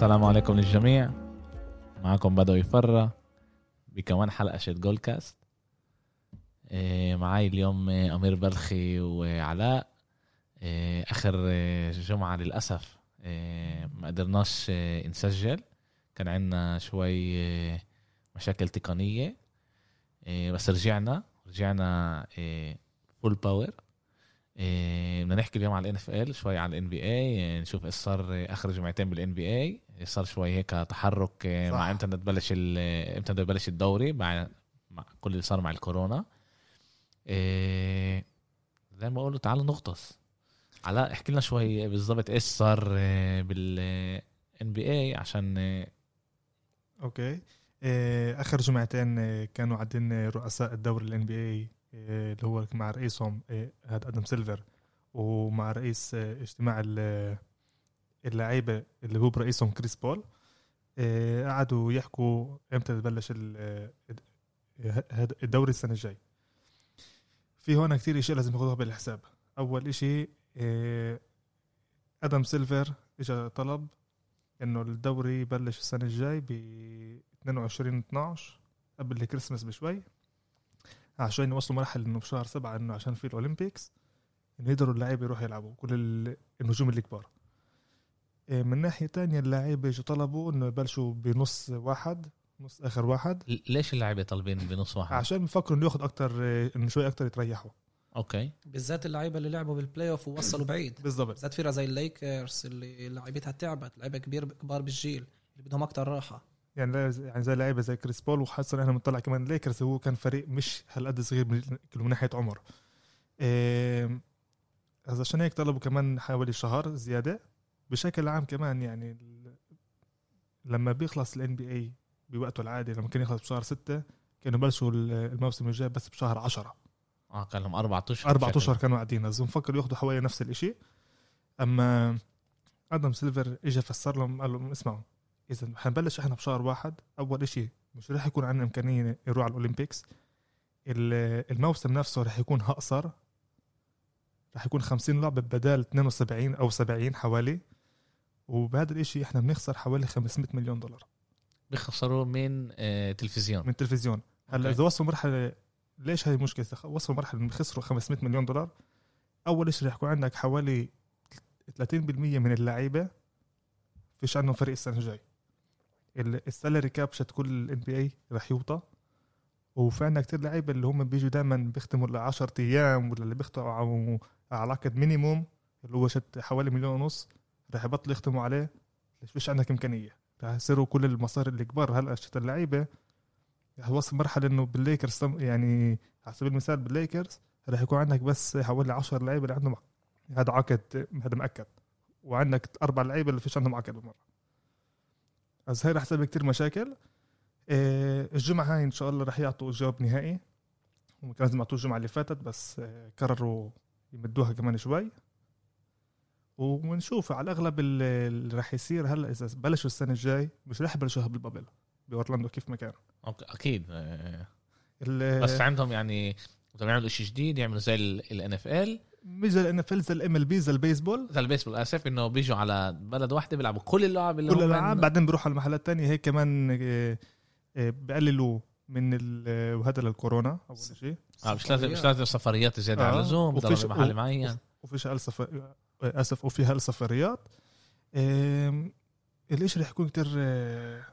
السلام عليكم للجميع. معكم بدوي فرة بكمان حلقة شت جول كاست إيه، معاي اليوم أمير بلخي وعلاء. إيه، آخر جمعة للأسف إيه، ما قدرناش نسجل. كان عندنا شوي مشاكل تقنية. بس رجعنا رجعنا full power بدنا نحكي اليوم على ال NFL شوي على ال NBA نشوف إيش صار آخر جمعتين بال NBA صار شوي هيك تحرك صح. مع إمتى تبلش إمتى يبلش الدوري مع مع كل اللي صار مع الكورونا. إيه زي ما بقولوا تعالوا نغطس. علاء احكي لنا شوي بالضبط إيش صار بال NBA عشان okay. آخر جمعتين كانوا عندنا رؤساء الدوري ال NBA اللي هو مع رئيسهم هذا آدم سيلفر ومع رئيس اجتماع اللعيبة اللي هو برئيسهم كريس بول. قعدوا يحكوا إمتى تبلش الدوري السنة الجاي. في هون كتير اشياء لازم ياخذوها بالحساب. أول إشي آدم سيلفر اجى طلب إنه الدوري يبلش السنة الجاي ب 22 12 قبل الكريسماس بشوي عشان يوصلوا مرحلة إنه بشهر سبعة إنه عشان في الأولمبيكس إنه يقدروا اللعيبة يروحوا يلعبوا كل النجوم الكبار. من ناحية تانية اللعيبه اجوا طلبوا إنه يبلشوا بنص واحد نص آخر واحد. ليش اللعيبه طالبين بنص واحد؟ عشان بفكروا إنه ياخذ أكثر إنه شوي أكثر يتريحوا. okay. بالذات اللعيبة اللي لعبوا بال playoff ووصلوا بعيد. بالضبط. بالذات فرقة زي الليكرز اللي لعيبتها تعبت لعيبة كبير كبار بالجيل اللي بدهم أكثر راحة. يعني يعني زي لعيبة زي كريس بول وهسا إحنا بنطلع كمان ليكرز هو كان فريق مش هالقد صغير من ناحية عمر. إيه عشان هيك طلبوا كمان حوالي شهر زيادة. بشكل عام كمان يعني لما بيخلص ال NBA بوقته العادي لما كان يخلص بشهر ستة كانوا بلشوا الموسم الجاي بس بشهر عشرة. آه كان لهم أربع أشهر أربع أشهر كانوا قاعدين لازم فكروا ياخذوا حوالي نفس الإشي. أما آدم سيلفر اجى فسر لهم قال لهم اسمعوا إذا حنبلش إحنا بشهر واحد أول إشي مش رح يكون عندنا إمكانية نروح على الأولمبيكس. الموسم نفسه رح يكون أقصر رح يكون 50 لعبة بدال 72 أو 70 حوالي. وبهذا الإشي إحنا بنخسر حوالي 500 مليون دولار. بيخسروا من آه تلفزيون. من تلفزيون. هلأ إذا وصلوا مرحلة ليش هاي مشكلة؟ وصلوا مرحلة انهم خسروا 500 مليون دولار أول شيء رح يكون عندك حوالي 30% من اللعيبة فيش عندهم فريق السنة الجاي. ال salary cap شت كل ال NBA رح يوطى. وفي عندنا كتير لعيبة اللي هم بيجوا دائما بيختموا ل 10 أيام ولا اللي بيختموا على عقد minimum اللي هو شت حوالي مليون ونص. رح يبطلوا يختموا عليه. ليش فيش عندك إمكانية؟ رح يصيروا كل المصاري الكبار. هلا شت اللعيبة رح يوصل مرحلة إنه بالليكرز يعني على سبيل المثال بالليكرز رح يكون عندك بس حوالي 10 لعيبة اللي عندهم هذا عقد هذا مأكد. وعندك أربع لعيبة اللي فيش عندهم عقد بالمرة. بس هي رح تسبب كتير مشاكل. آه، الجمعة هاي إن شاء الله رح يعطوا جواب نهائي. هم كان لازم يعطوه الجمعة اللي فاتت بس آه، قرروا يمدوها كمان شوي. ونشوف. على الأغلب اللي رح يصير هلأ إذا بلشوا السنة الجاي مش رح يبلشوها بالبابل بأورلاندو كيف ما كان. أكيد. آه، بس عندهم يعني بدهم يعملوا شيء جديد يعملوا زي ال NFL مش زي ال NFL زي ال MLB زي البيسبول زي البيسبول اسف إنه بيجوا على بلد واحدة بيلعبوا كل اللعب اللي كل الالعاب بعدين بيروحوا على المحلات الثانية هيك كمان آه، بقللوا من وهذا للكورونا أول شيء. آه مش لازم مش لازم سفريات زيادة آه. على اللزوم بضل بمحل معين. وفيش سفر اسف وفي أقل سفريات الإشي رح يكون كتير آه،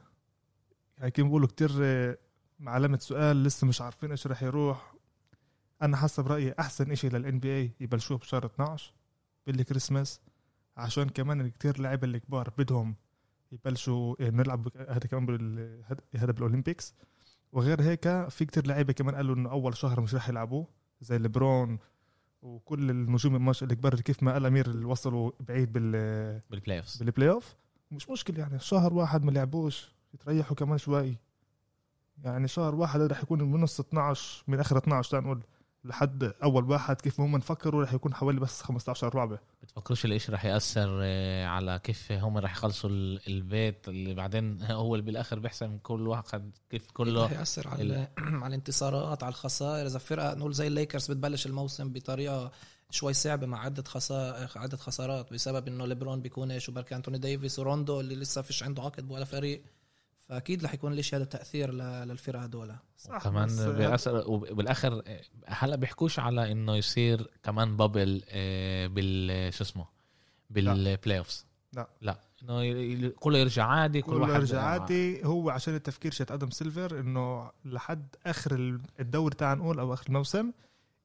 يعني كيف بيقولوا كتير مع علامة سؤال لسه مش عارفين إيش رح يروح. أنا حسب رأيي أحسن إشي لل NBA يبلشوه بشهر 12 بالكريسماس عشان كمان كتير لعيبة الكبار بدهم يبلشوا نلعب هذا كمان هذا بال Olympics. وغير هيك في كتير لعيبة كمان قالوا إنه أول شهر مش راح يلعبوه زي ليبرون وكل النجوم الماش الكبار كيف ما قال امير اللي وصلوا بعيد بال بال playoff بال playoff مش مشكلة يعني. شهر واحد ما لعبوش يتريحوا كمان شوي. يعني شهر واحد رح يكون من نص 12 من آخر 12 نقول. لحد أول واحد كيف هم نفكروا رح يكون حوالي بس 15 لعبه بتفكروش الاشي رح يأثر آه، على كيف هم رح يخلصوا البيت اللي بعدين هو اللي بالآخر بيحسم كل واحد كيف كله رح يأثر على على الانتصارات على الخسائر. إذا فرقة نقول زي الليكرز بتبلش الموسم بطريقة شوي صعبة مع عدة خسارات عدة خسارات بسبب إنه ليبرون بيكونش وبركي أنتوني ديفيس وروندو اللي لسه فيش عنده عقد ولا فريق. فأكيد رح يكون ليش هذا تأثير ل- للفرقة هدول. صح كمان وبالآخر هلا بيحكوش على إنه يصير كمان bubble آه، بال شو اسمه؟ بال playoffs لا. لا. إنه كله يرجع عادي كل واحد يرجع عادي. هو عشان التفكير شت أدم سيلفر إنه لحد آخر ال- الدوري تاع نقول أو آخر الموسم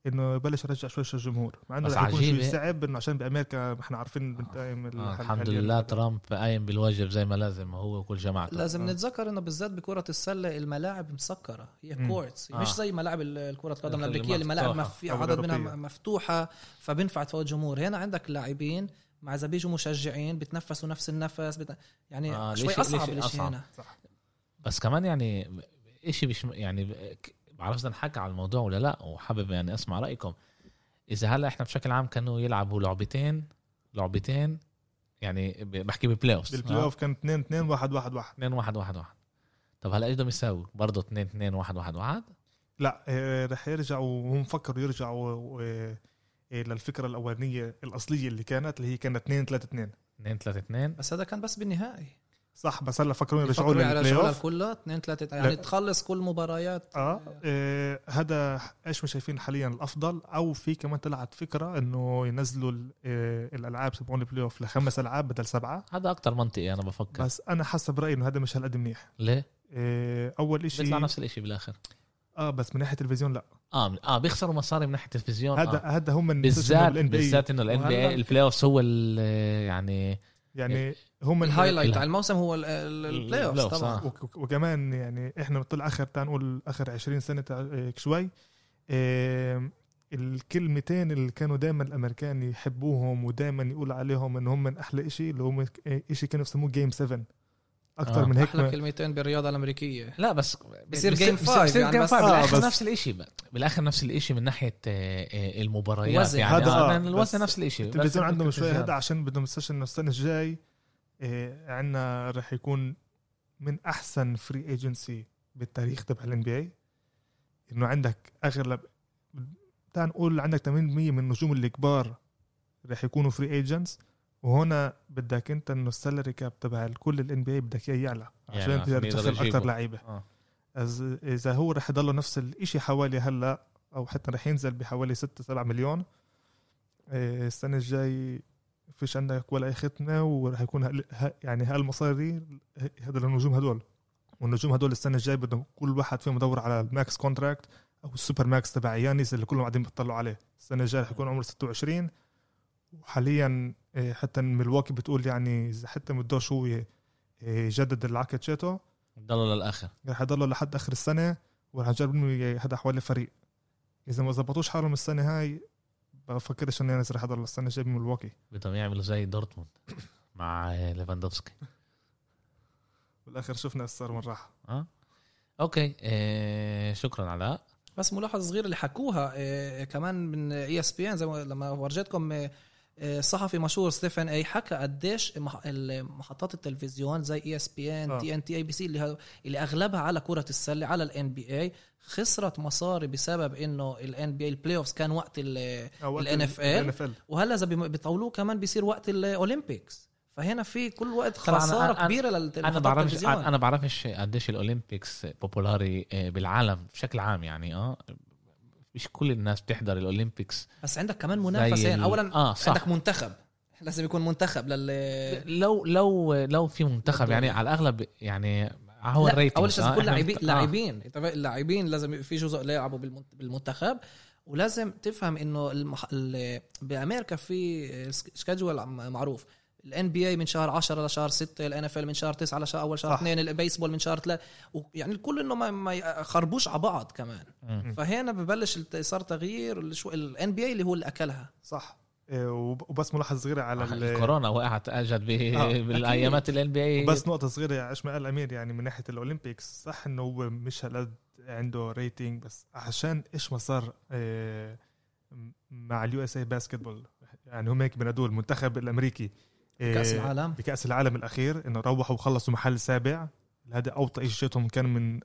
إنه يبلش يرجع شوي شوي الجمهور مع إنه رح يكون شوي. صعب إنه عشان بأمريكا إحنا عارفين بنتايم آه الحل- الحمد لله. ترامب قايم بالواجب زي ما لازم هو وكل جماعته لازم آه. نتذكر إنه بالذات بكرة السلة الملاعب مسكرة هي مم. courts آه. مش زي ملاعب كره القدم الأمريكية اللي ملاعب مفتوحة. مف- في عدد منها مفتوحة فبينفع تفوت جمهور هنا عندك لاعبين مع إذا بيجوا مشجعين بتنفسوا نفس النفس بت... يعني آه، شوي أصعب الإشي أصعب. هنا بس كمان يعني إشي مش يعني بعرفش بدنا نحكي على الموضوع ولا لا وحابب يعني أسمع رأيكم. إذا هلأ إحنا بشكل عام كانوا يلعبوا لعبتين لعبتين يعني ب- بحكي ب playoff بال playoff كان 2 2 1 1 1 2 1 1 1 طب هلأ إيش بدهم يساووا؟ برضه 2 2 1 1 1 لا آه، رح يرجعوا وهم فكروا يرجعوا آه، للفكره الأولانية الأصلية اللي كانت اللي هي كانت 2 3 2 2 3 2 بس هذا كان بس بالنهائي. صح بس هلا فكروا يرجعوا يفكروا لل play يرجعوا off كلها 2 3 يعني لا. تخلص كل مباريات. آه آه، هذا إيش ما شايفين حاليا الأفضل؟ أو في كمان طلعت فكرة إنه ينزلوا ال- آه، الألعاب تبعون ال playoff لخمس ألعاب بدل سبعة. هذا أكتر منطقي أنا بفكر. بس أنا حسب رأيي إنه هذا مش هالقد منيح. ليه؟ آه، أول إشي بيطلع نفس الإشي بالآخر. آه بس من ناحية التلفزيون لا. آه آه بيخسروا مصاري من ناحية التلفزيون. هذا آه. هذا هم بالذات بالذات إنه ال NBA ال playoff هو ال- يعني يعني هم ال highlight ال- تاع الموسم هو ال- ال- ال playoff طبعا آه. وك- وكمان يعني إحنا بنطلع آخر تعال نقول آخر 20 سنة هيك شوي الكلمتين اللي كانوا دائما الأمريكان يحبوهم ودائما يقول عليهم إن هم من أحلى شيء اللي هم شيء كانوا يسموه game 7 أكثر آه. من هيك أحلى كلمتين بالرياضة الأمريكية لا بس بصير بصير- game بصير- يعني five. آه، بالآخر بس- نفس الإشي بالآخر نفس الإشي من ناحية آه، آه، المباريات وزن. يعني هذا آه آه، الوزن نفس الإشي التلفزيون بس عندهم شوي التلفزيون. هذا عشان بدهم يستشعروا انه السنة الجاي عندنا رح يكون من أحسن free agency بالتاريخ تبع ال NBA إنه عندك أغلب تعال نقول عندك 80% من النجوم الكبار رح يكونوا free agents وهنا بدك أنت إنه ال salary cap تبع كل ال NBA بدك إياه يعلى يعني عشان عشان تقدر تدخل. أكثر لعيبة آه. إذا هو رح يضله نفس الإشي حوالي هلأ أو حتى رح ينزل بحوالي 6 7 مليون إيه، السنة الجاي فيش عندك ولا أي ختمة ورح يكون ه- يعني هالمصاري هذا للنجوم هدول. والنجوم هدول السنة الجاي بدهم كل واحد فيهم يدور على ال max contract أو ال super max تبع يانيس اللي كلهم قاعدين بيطلعوا عليه. السنة الجاية رح يكون عمره 26 وحاليا إيه، حتى ميلواكي بتقول يعني إذا حتى بدوش هو إيه، يجدد العقد شيته ضلوا للآخر. رح يضلوا لحد آخر السنة ورح يجربوا إنه هذا حوالي فريق. إذا ما زبطوش حالهم السنة هاي بفكرش انه يانس رح يضل السنة الجايه بملواكي بدهم يعملوا زي دورتموند مع آه، ليفاندوفسكي. بالآخر شفنا صار من راح آه. أوكي آه شكرا علاء بس ملاحظة صغيرة اللي حكوها إيه كمان من ESPN زي ما لما ورجيتكم إيه، صحفي مشهور Stephen A حكى قديش مح- ال- محطات التلفزيون زي ESPN آه. TNT ABC اللي ه- اللي أغلبها على كرة السلة على ال NBA خسرت مصاري بسبب إنه ال NBA ال playoffs كان وقت ال- ال NFL NFL وهلأ إذا بيطولوه كمان بيصير وقت ال Olympics فهنا في كل وقت خسارة أنا- كبيرة أنا للمحطات بعرفش أنا بعرفش قديش ال Olympics popular آه، بالعالم بشكل عام يعني آه. مش كل الناس بتحضر ال Olympics. بس عندك كمان منافسه ال- اولا آه صح. عندك منتخب. لازم يكون منتخب لل لو لو لو في منتخب يعني على الأغلب يعني هو ال rating أول شيء لازم يكون لاعبين آه. لاعبين؟ اللاعبين لازم في جزء يلعبوا بالمنت- بالمنتخب. ولازم تفهم إنه المح... ال... بأمريكا في schedule معروف. ال NBA من شهر 10 لشهر 6 ال NFL من شهر 9 لشهر أول شهر صح. 2 البيسبول من شهر 3 يعني الكل إنه ما, ما يخربوش على بعض كمان. فهنا ببلش صار تغيير ال NBA اللي هو اللي أكلها. صح. إيه، وب- وبس ملاحظة صغيرة على ال- الكورونا وقعت اجت ب- آه، بالأيامات ال NBA. وبس نقطة صغيرة إيش ما قال أمير يعني من ناحية ال Olympics صح إنه هو مش هالقد عنده rating بس عشان إيش ما صار آه، مع ال USA Basketball يعني هم هيك بنادوه المنتخب الأمريكي. آه، كاس العالم. بكأس العالم الأخير إنه روحوا وخلصوا محل سابع. هذا اوطى شيء كان من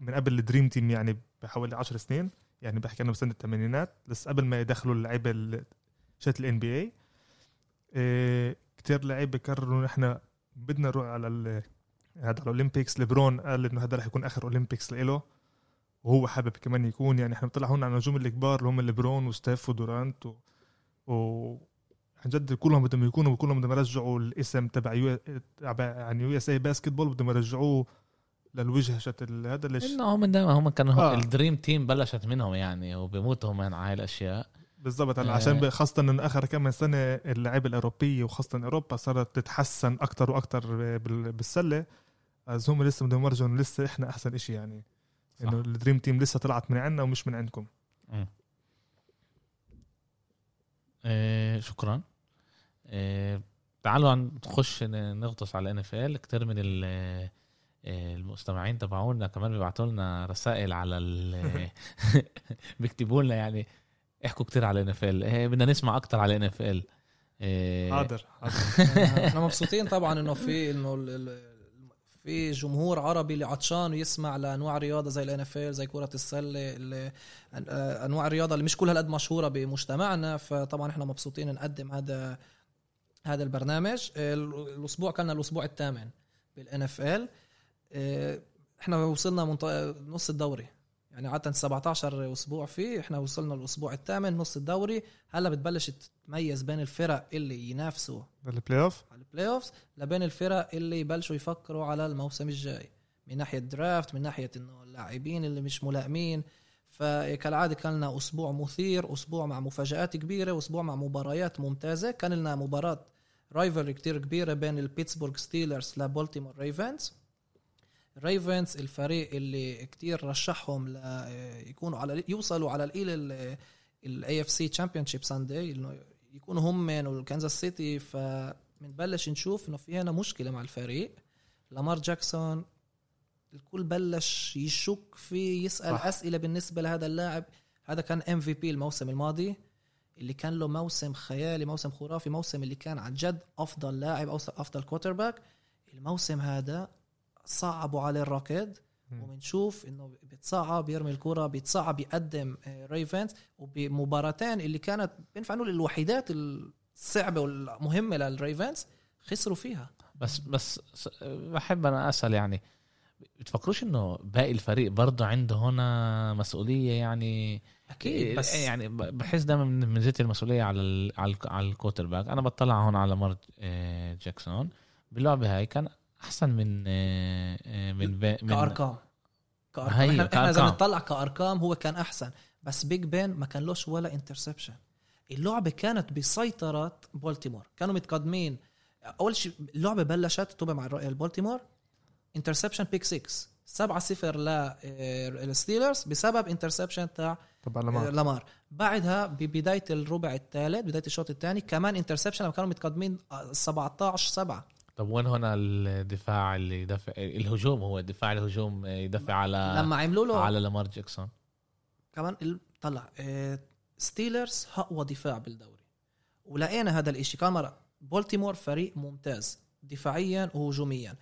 من قبل ال Dream Team يعني بحوالي 10 سنين يعني بحكي انه بسنة الثمانينات بس قبل ما يدخلوا اللعيبة ال- شات ال NBA كثير لعيبة قرروا إحنا بدنا نروح على ال- هذا ال Olympics ليبرون قال إنه هذا رح يكون آخر Olympics له وهو حابب كمان يكون. يعني إحنا بنطلع هون على النجوم الكبار اللي هم ليبرون وستيف ودورانت و, و... عن جد كلهم بدهم يكونوا كلهم بدهم يرجعوا الاسم تبع U تبع يعني USA Basketball بدهم يرجعوه للوجه شت هذا ليش؟ إنه هم دائما هم كانوا آه. ال Dream Team بلشت منهم يعني وبيموتوا هم على هاي الأشياء. بالضبط هلا آه. عشان خاصة انه آخر كم سنة اللعيبة الأوروبية وخاصة أوروبا صارت تتحسن أكثر وأكثر بال- بالسلة. از هم لسه بدهم إنه لسه إحنا أحسن إشي يعني. إنه ال Dream Team لسه طلعت من عنا ومش من عندكم. آه شكرا. آه تعالوا نخش نغطس على NFL كثير من آه، المستمعين تبعونا كمان بيبعتوا لنا رسائل على ال بيكتبوا لنا يعني احكوا كتير على NFL بدنا نسمع أكتر على NFL حاضر إحنا مبسوطين طبعا إنه في إنه في جمهور عربي اللي عطشان ويسمع لأنواع رياضه زي ال NF زي كرة السلة اللي آه، أنواع الرياضة اللي مش كل هالقد مشهورة بمجتمعنا. فطبعا إحنا مبسوطين نقدم هذا هذا البرنامج. ال- الأسبوع كان الأسبوع الثامن بال NFL إحنا وصلنا. نص الدوري. يعني عادة 17 أسبوع فيه إحنا وصلنا الأسبوع الثامن نص الدوري. هلا بتبلش تميز بين الفرق اللي ينافسوا ال playoff على ال playoffs لبين الفرق اللي يبلشوا يفكروا على الموسم الجاي. من ناحية draft من ناحية إنه اللاعبين اللي مش ملائمين. فكالعاده كان لنا أسبوع مثير أسبوع مع مفاجآت كبيرة أسبوع مع مباريات ممتازة. كان لنا مباراة rival كتير كبيرة بين ال Pittsburgh Steelers ل Baltimore Ravens Ravens الفريق اللي كتير رشحهم ليكونوا على يوصلوا على الإيل ال AFC Championship Sunday إنه يكونوا هم من وال Kansas City فبنبلش نشوف إنه في هنا مشكلة مع الفريق لامار جاكسون الكل بلش يشك فيه يسأل. صح. أسئلة بالنسبة لهذا اللاعب هذا كان MVP الموسم الماضي اللي كان له موسم خيالي موسم خرافي موسم اللي كان عن جد أفضل لاعب أو أفضل quarterback الموسم هذا صعبوا عليه الركض. وبنشوف إنه بيتصعب يرمي الكرة بيتصعب يقدم Ravens وبمباراتين اللي كانت بينفع نقول الوحيدات الصعبة والمهمة لل Ravens خسروا فيها. بس بس بحب أنا أسأل يعني بتفكروش إنه باقي الفريق برضه عنده هنا مسؤولية يعني أكيد بس يعني بحس دائما من منزيت المسؤولية على على, ال على ال quarterback. أنا بطلع هون على مارك آه، جاكسون. باللعبه هاي كان أحسن من آه، آه، من بي- من كأرقام. كأرقام. هي إحنا, إحنا إذا. بنطلع كأرقام هو كان أحسن. بس Big Ben ما كان لوش ولا interception اللعبة كانت بسيطرة بولتيمور كانوا متقدمين. أول شيء اللعبة بلشت طبعا مع الر- ال Baltimore interception pick 6 7 0 لل Steelers بسبب interception تاع طبعا آه، لما لامار. بعدها ببداية الربع الثالث بداية الشوط الثاني كمان interception كانوا متقدمين آه، 17 7 طب وين هنا الدفاع اللي يدافع الهجوم؟ هو الدفاع الهجوم آه، يدافع على لما عملوا له على لامار جاكسون كمان طلع آه، Steelers أقوى دفاع بالدوري. ولقينا هذا الإشي. كمان مرة بولتيمور فريق ممتاز دفاعيا وهجوميا.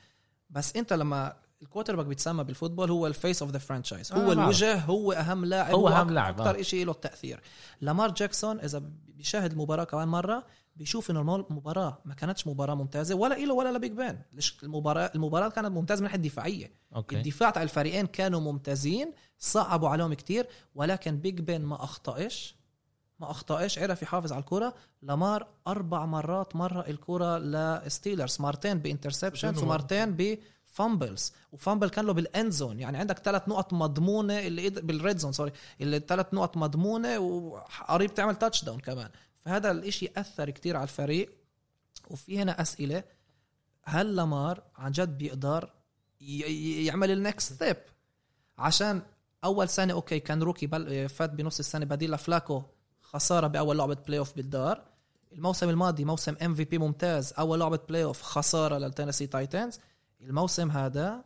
بس أنت لما ال quarterback بيتسمى بال football هو ال face of the franchise آه، هو بعرف. الوجه هو أهم لاعب هو أك- لاعب، أكثر آه. شيء له تاثير لامار جاكسون إذا بيشاهد المباراه كمان مرة بيشوف إنه المباراه ما كانتش مباراة ممتازة ولا له ولا ل Big Ben ليش المباراه المباراة كانت ممتازة من ناحية دفاعيه okay. الدفاع تاع الفريقين كانوا ممتازين صعبوا عليهم كتير ولكن Big Ben ما أخطأش. ما أخطأش. عرف يحافظ على الكرة. لامار أربع مرات مر الكرة ل Steelers مرتين ب interceptions زين ومرتين ب fumbles و fumble كان له بال end zone يعني عندك ثلاث نقط مضمونة اللي بال red zone sorry اللي ثلاث نقط مضمونة وقريب تعمل touchdown كمان. فهذا الإشي أثر كتير على الفريق. وفي هنا أسئلة. هل لامار عن جد بيقدر يعمل ال next step عشان أول سنة okay كان rookie بل فات بنص السنة. بديل لفلاكو خسارة بأول لعبة playoff بالدار. الموسم الماضي موسم MVP ممتاز. أول لعبة playoff خسارة لل Tennessee Titans. الموسم هذا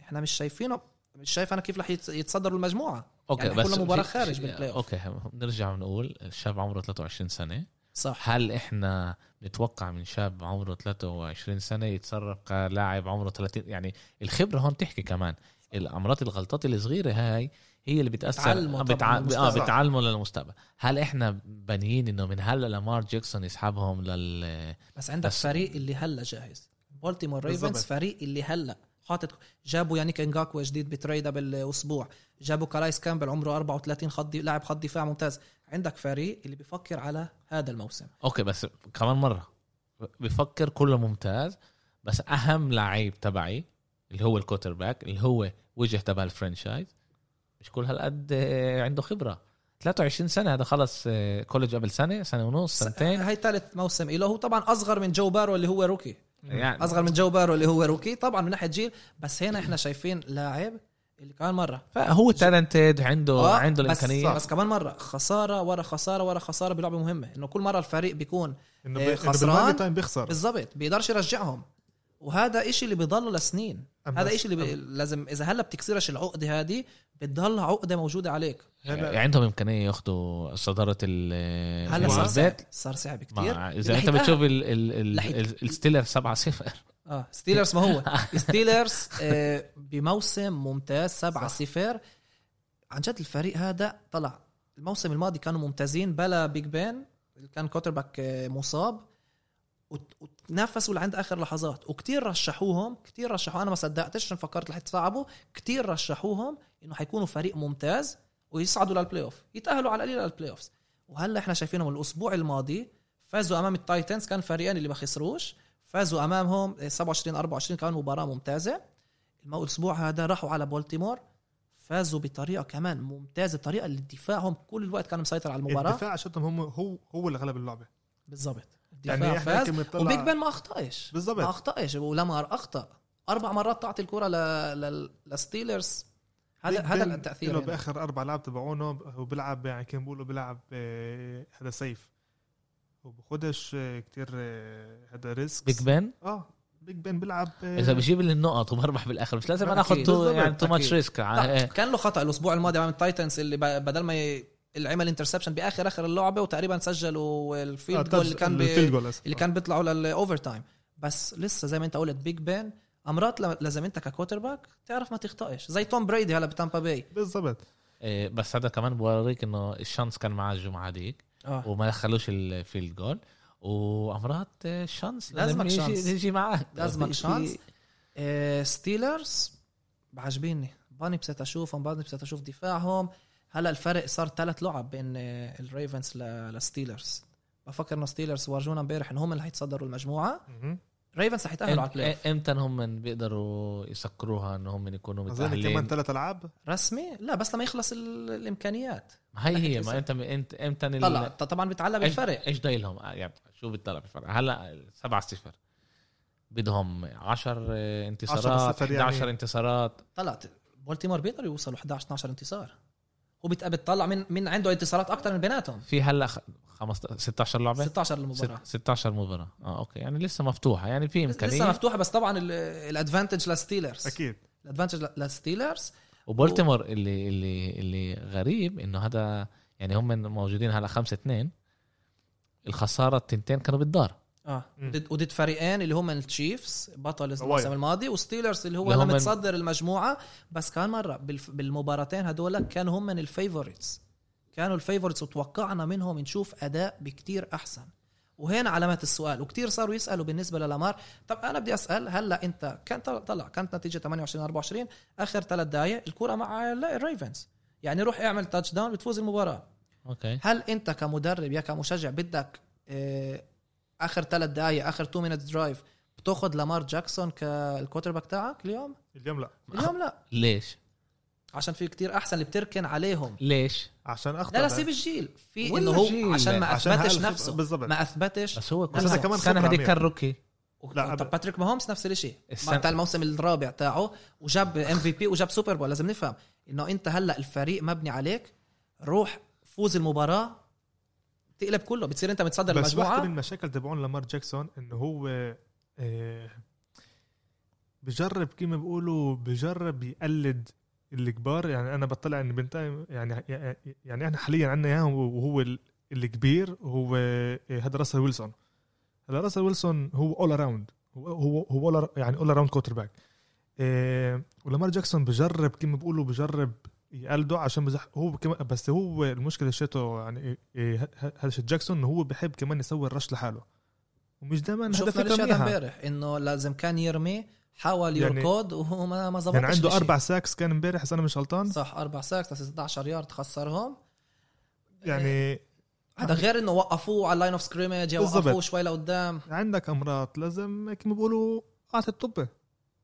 إحنا مش شايفينه مش شايف أنا كيف رح يتص- يتصدروا المجموعة. okay يعني بس كل مباراة في- خارج بال play. okay نرجع ونقول الشاب عمره 23 سنة. صح. هل إحنا نتوقع من شاب عمره 23 سنة يتصرف كلاعب عمره 30 يعني الخبرة هون تحكي كمان. الامرات الغلطات الصغيرة هاي هي اللي بتأثر بتع... آه. بتعلمه للمستقبل. هل إحنا بانيين إنه من هلا لامار جاكسون يسحبهم لل بس عندك بس- فريق اللي هلا جاهز. Baltimore Ravens. فريق اللي هلأ حاطط جابوا يانيك انجاكوا جديد ب trade بالاسبوع جابوا كالايس كامبل عمره 34 خط لاعب خط دفاع ممتاز. عندك فريق اللي بيفكر على هذا الموسم. okay بس كمان مرة. بفكر كله ممتاز بس أهم لعيب تبعي اللي هو ال quarterback اللي هو وجه تبع ال franchise مش كل هالقد آه، عنده خبرة. 23 سنة هذا خلص آه، college قبل سنة سنة ونص سنتين. هاي ثالث موسم له هو طبعا أصغر من جو بارو اللي هو rookie. يعني أصغر من جو بارو اللي هو rookie. طبعا من ناحية جيل بس هنا إحنا شايفين لاعب اللي كمان مرة. فهو talented عنده آه، عنده بس الإمكانية. بس كمان مرة. خسارة ورا خسارة ورا خسارة بلعبه مهمه إنه كل مرة الفريق بيكون إنه خسران. بال money time بيخسر. بالضبط. بيقدرش يرجعهم. وهذا إشي اللي بيضله لسنين. هذا إشي اللي بي... لازم إذا هلأ بتكسرش العقدة هذه بتضل عقدة موجودة عليك. يعني عندهم إمكانية ياخذوا صدارة ال هلا صار صعب صار صعب كثير إذا أنت بتشوف ال- ال- ال- الستيلر 7 0 آه ستيلرز ما هو. ستيلرز آه بموسم ممتاز 7 0 عن جد الفريق هذا طلع. الموسم الماضي كانوا ممتازين بلا بيج بن كان quarterback آه، مصاب. وتنافسوا لعند آخر لحظات. وكتير رشحوهم كتير رشحوا أنا ما صدقتش عشان فكرت رح يتصعبوا كتير رشحوهم إنه حيكونوا فريق ممتاز ويصعدوا لل playoff يتأهلوا على القليل لل playoff وهلا إحنا شايفينهم الأسبوع الماضي فازوا أمام التايتنز كان فريقين اللي ما خسروش. فازوا أمامهم 27 24 كان مباراة ممتازة. الأسبوع هذا راحوا على بولتيمور. فازوا بطريقة كمان ممتازة طريقه اللي دفاعهم كل الوقت كان مسيطر على المباراة. الدفاع عشان هم هو هو اللي غلب اللعبة. بالضبط. يعني يعني فاز وبيج بن ما أخطأش بالضبط. ما أخطأش ولامار أخطأ أربع مرات تعطي الكرة ل... ل... لستيلرز هذا هذا التأثير له. بآخر أربع لعب تبعونه هو بيلعب يعني كان بيقولوا بيلعب آه، هذا safe هو بخدش كثير هذا risk بيج بن آه بيج بن بيلعب آه، إذا بجيب لي النقط وبربح بالآخر مش لازم أنا. اخذ. يعني too much. risk كان له خطأ الأسبوع الماضي امام التايتنز اللي ب- بدل ما ي... اللي عمل interception بآخر آخر اللعبة وتقريبا سجلوا آه، ال field goal اللي كان. اللي كان بيطلعوا لل overtime بس لسه زي ما انت قلت بيج بن أمرات لازم انت ك quarterback تعرف ما تخطئش زي توم بريدي هلا بتامبا باي. بالضبط. إيه، بس هذا كمان بوريك إنه ال chance كان معاه الجمعة ديك آه. وما دخلوش ال field goal وأمرات آه، ال chance لازمك لازم chance. يجي, يجي معك لازمك chance. آه، ستيلرز بعجبيني بنبسط أشوفهم بنبسط أشوف دفاعهم. هلا الفرق صار ثلاث لعب بين الريفنز للستيلرز بفكر إنه ستيلرز ورجونا امبارح ان هم اللي حيتصدروا المجموعة. ريفنز حيتاهلوا على ال play إمتى هم بيقدروا يسكروها ان هم يكونوا أظن كمان متأهلين؟ ثلاث ألعاب؟ رسمي؟ لا بس لما يخلص ال- الإمكانيات. ما هي هي ما انت انت إمتى طلع. طبعا بيتعلق إيش- بالفرق إيش ضايلهم آه، يعني شو بيطلع بالفرق؟ هلا 7 0 بدهم 10 انتصارات 10 يعني. 11 انتصارات. طلعت بولتيمور بيقدروا يوصلوا 11 12 انتصار. هو بت- بتطلع من من عنده انتصارات أكثر من بيناتهم. في هلا خ- 15 16 لعبة؟ 16 المباراه ست- 16 مباراة. آه أوكي. يعني لسه مفتوحة. يعني في إمكانية؟ لسه مفتوحة بس طبعا ال- advantage للستيلرز. أكيد. ال advantage ل- للستيلرز. وبولتيمور اللي اللي اللي غريب إنه هذا يعني هم موجودين هلا 5 2 الخسارة التنتين كانوا بالدار. آه. ضد- وضد فريقين اللي هم التشيفز بطل الموسم. الماضي وستيلرز اللي هو اللي متصدر المجموعة. بس كان مرة بالف- بالمباراتين هدول كانوا هم من ال favorites. كانوا ال favorites وتوقعنا منهم نشوف أداء بكتير أحسن. وهنا علامات السؤال وكتير صاروا يسألوا بالنسبة للامار. طب أنا بدي أسأل هلأ أنت كان طلع كانت نتيجة 28 24 آخر ثلاث دقائق الكرة مع ال- الريفنز يعني روح اعمل touchdown بتفوز المباراة. أوكي. هل أنت كمدرب يا كمشجع بدك آه، آخر ثلاث دقائق آخر 2 minute drive بتاخذ لامار جاكسون كال quarterback تاعك اليوم؟ اليوم لا. اليوم لا. ليش؟ عشان في كتير أحسن اللي بتركن عليهم. ليش؟ عشان أخطأ لا لا سيب الجيل. في إنه هو. عشان ما أثبتش نفسه. بالضبط. ما أثبتش. بس هو كمان خبرة هذيك. كان rookie لا، طب باتريك ماهومس نفس الشيء السنة- بتاع الموسم الرابع تاعه. وجاب MVP وجاب Super Bowl لازم نفهم. إنه أنت هلأ الفريق مبني عليك. روح فوز المباراة. تقلب كله بتصير أنت متصدر بس المجموعة. من المشاكل تبعون لامار جاكسون إنه هو آه، بجرب كيما بيقولوا بجرب يقلد الكبار. يعني أنا بطلع ان بنتايم يعني يعني إحنا حاليا عندنا اياه وهو ال- الكبير هو آه، هذا راسل ويلسون. هذا راسل ويلسون هو all around هو هو يعني all around quarterback ولامار جاكسون بجرب كيما بيقولوا بجرب يقلده عشان بزح هو كمان بس هو المشكلة شيته يعني إيه- إيه هذا جاكسون هو بحب كمان يسوي ال rush لحاله. ومش دائما هذا شفنا فكره منيحه امبارح إنه لازم كان يرمي حاول يعني- يركض وهو ما ما ظبطش يعني عنده. أربع sacks كان امبارح إذا أنا مش غلطان. صح أربع sacks 16 يارد خسرهم. يعني هذا غير إنه وقفوه على ال line of scrimmage. وقفوه شوي لقدام. عندك أمرات لازم كما بيقولوا اعطي الطبة.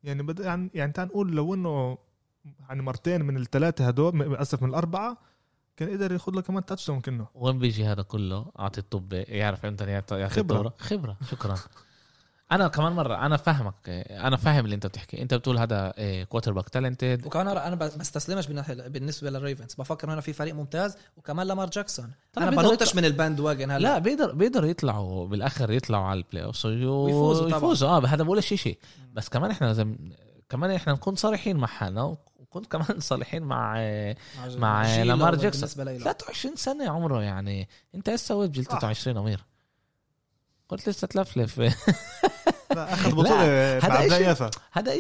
يعني بد... يعني يعني تعال نقول لو إنه يعني مرتين من الثلاثة هدول اسف من الأربعة كان قدر ياخذ له كمان touchdown كنه وين بيجي هذا كله؟ أعطي الطبة يعرف إمتى يعطي يعطي خبرة. الدورة. خبرة. شكرا. أنا كمان مرة أنا فاهمك. أنا فاهم اللي أنت بتحكي. أنت بتقول هذا quarterback talented وكمان أنا بستسلمش بالنسبة للريفنز بفكر هنا في فريق ممتاز وكمان لامار جاكسون. أنا بيقدر بنطش من ال bandwagon هلا. لا بيقدر بيقدروا يطلعوا بالآخر يطلعوا على ال playoff ويفوزوا طبعاً. يفوزوا آه هذا بقول شيء شيء. بس كمان إحنا لازم كمان إحنا نكون صريحين مع حالنا ونكون كمان صريحين مع آه، مع لامار جاكسون. بالنسبة له 23 سنة عمره يعني. انت إيش سويت بجيل 23 أمير. قلت لسه تلفلف. لا أخذ بطولة هذا بعد إشي- يافا هذا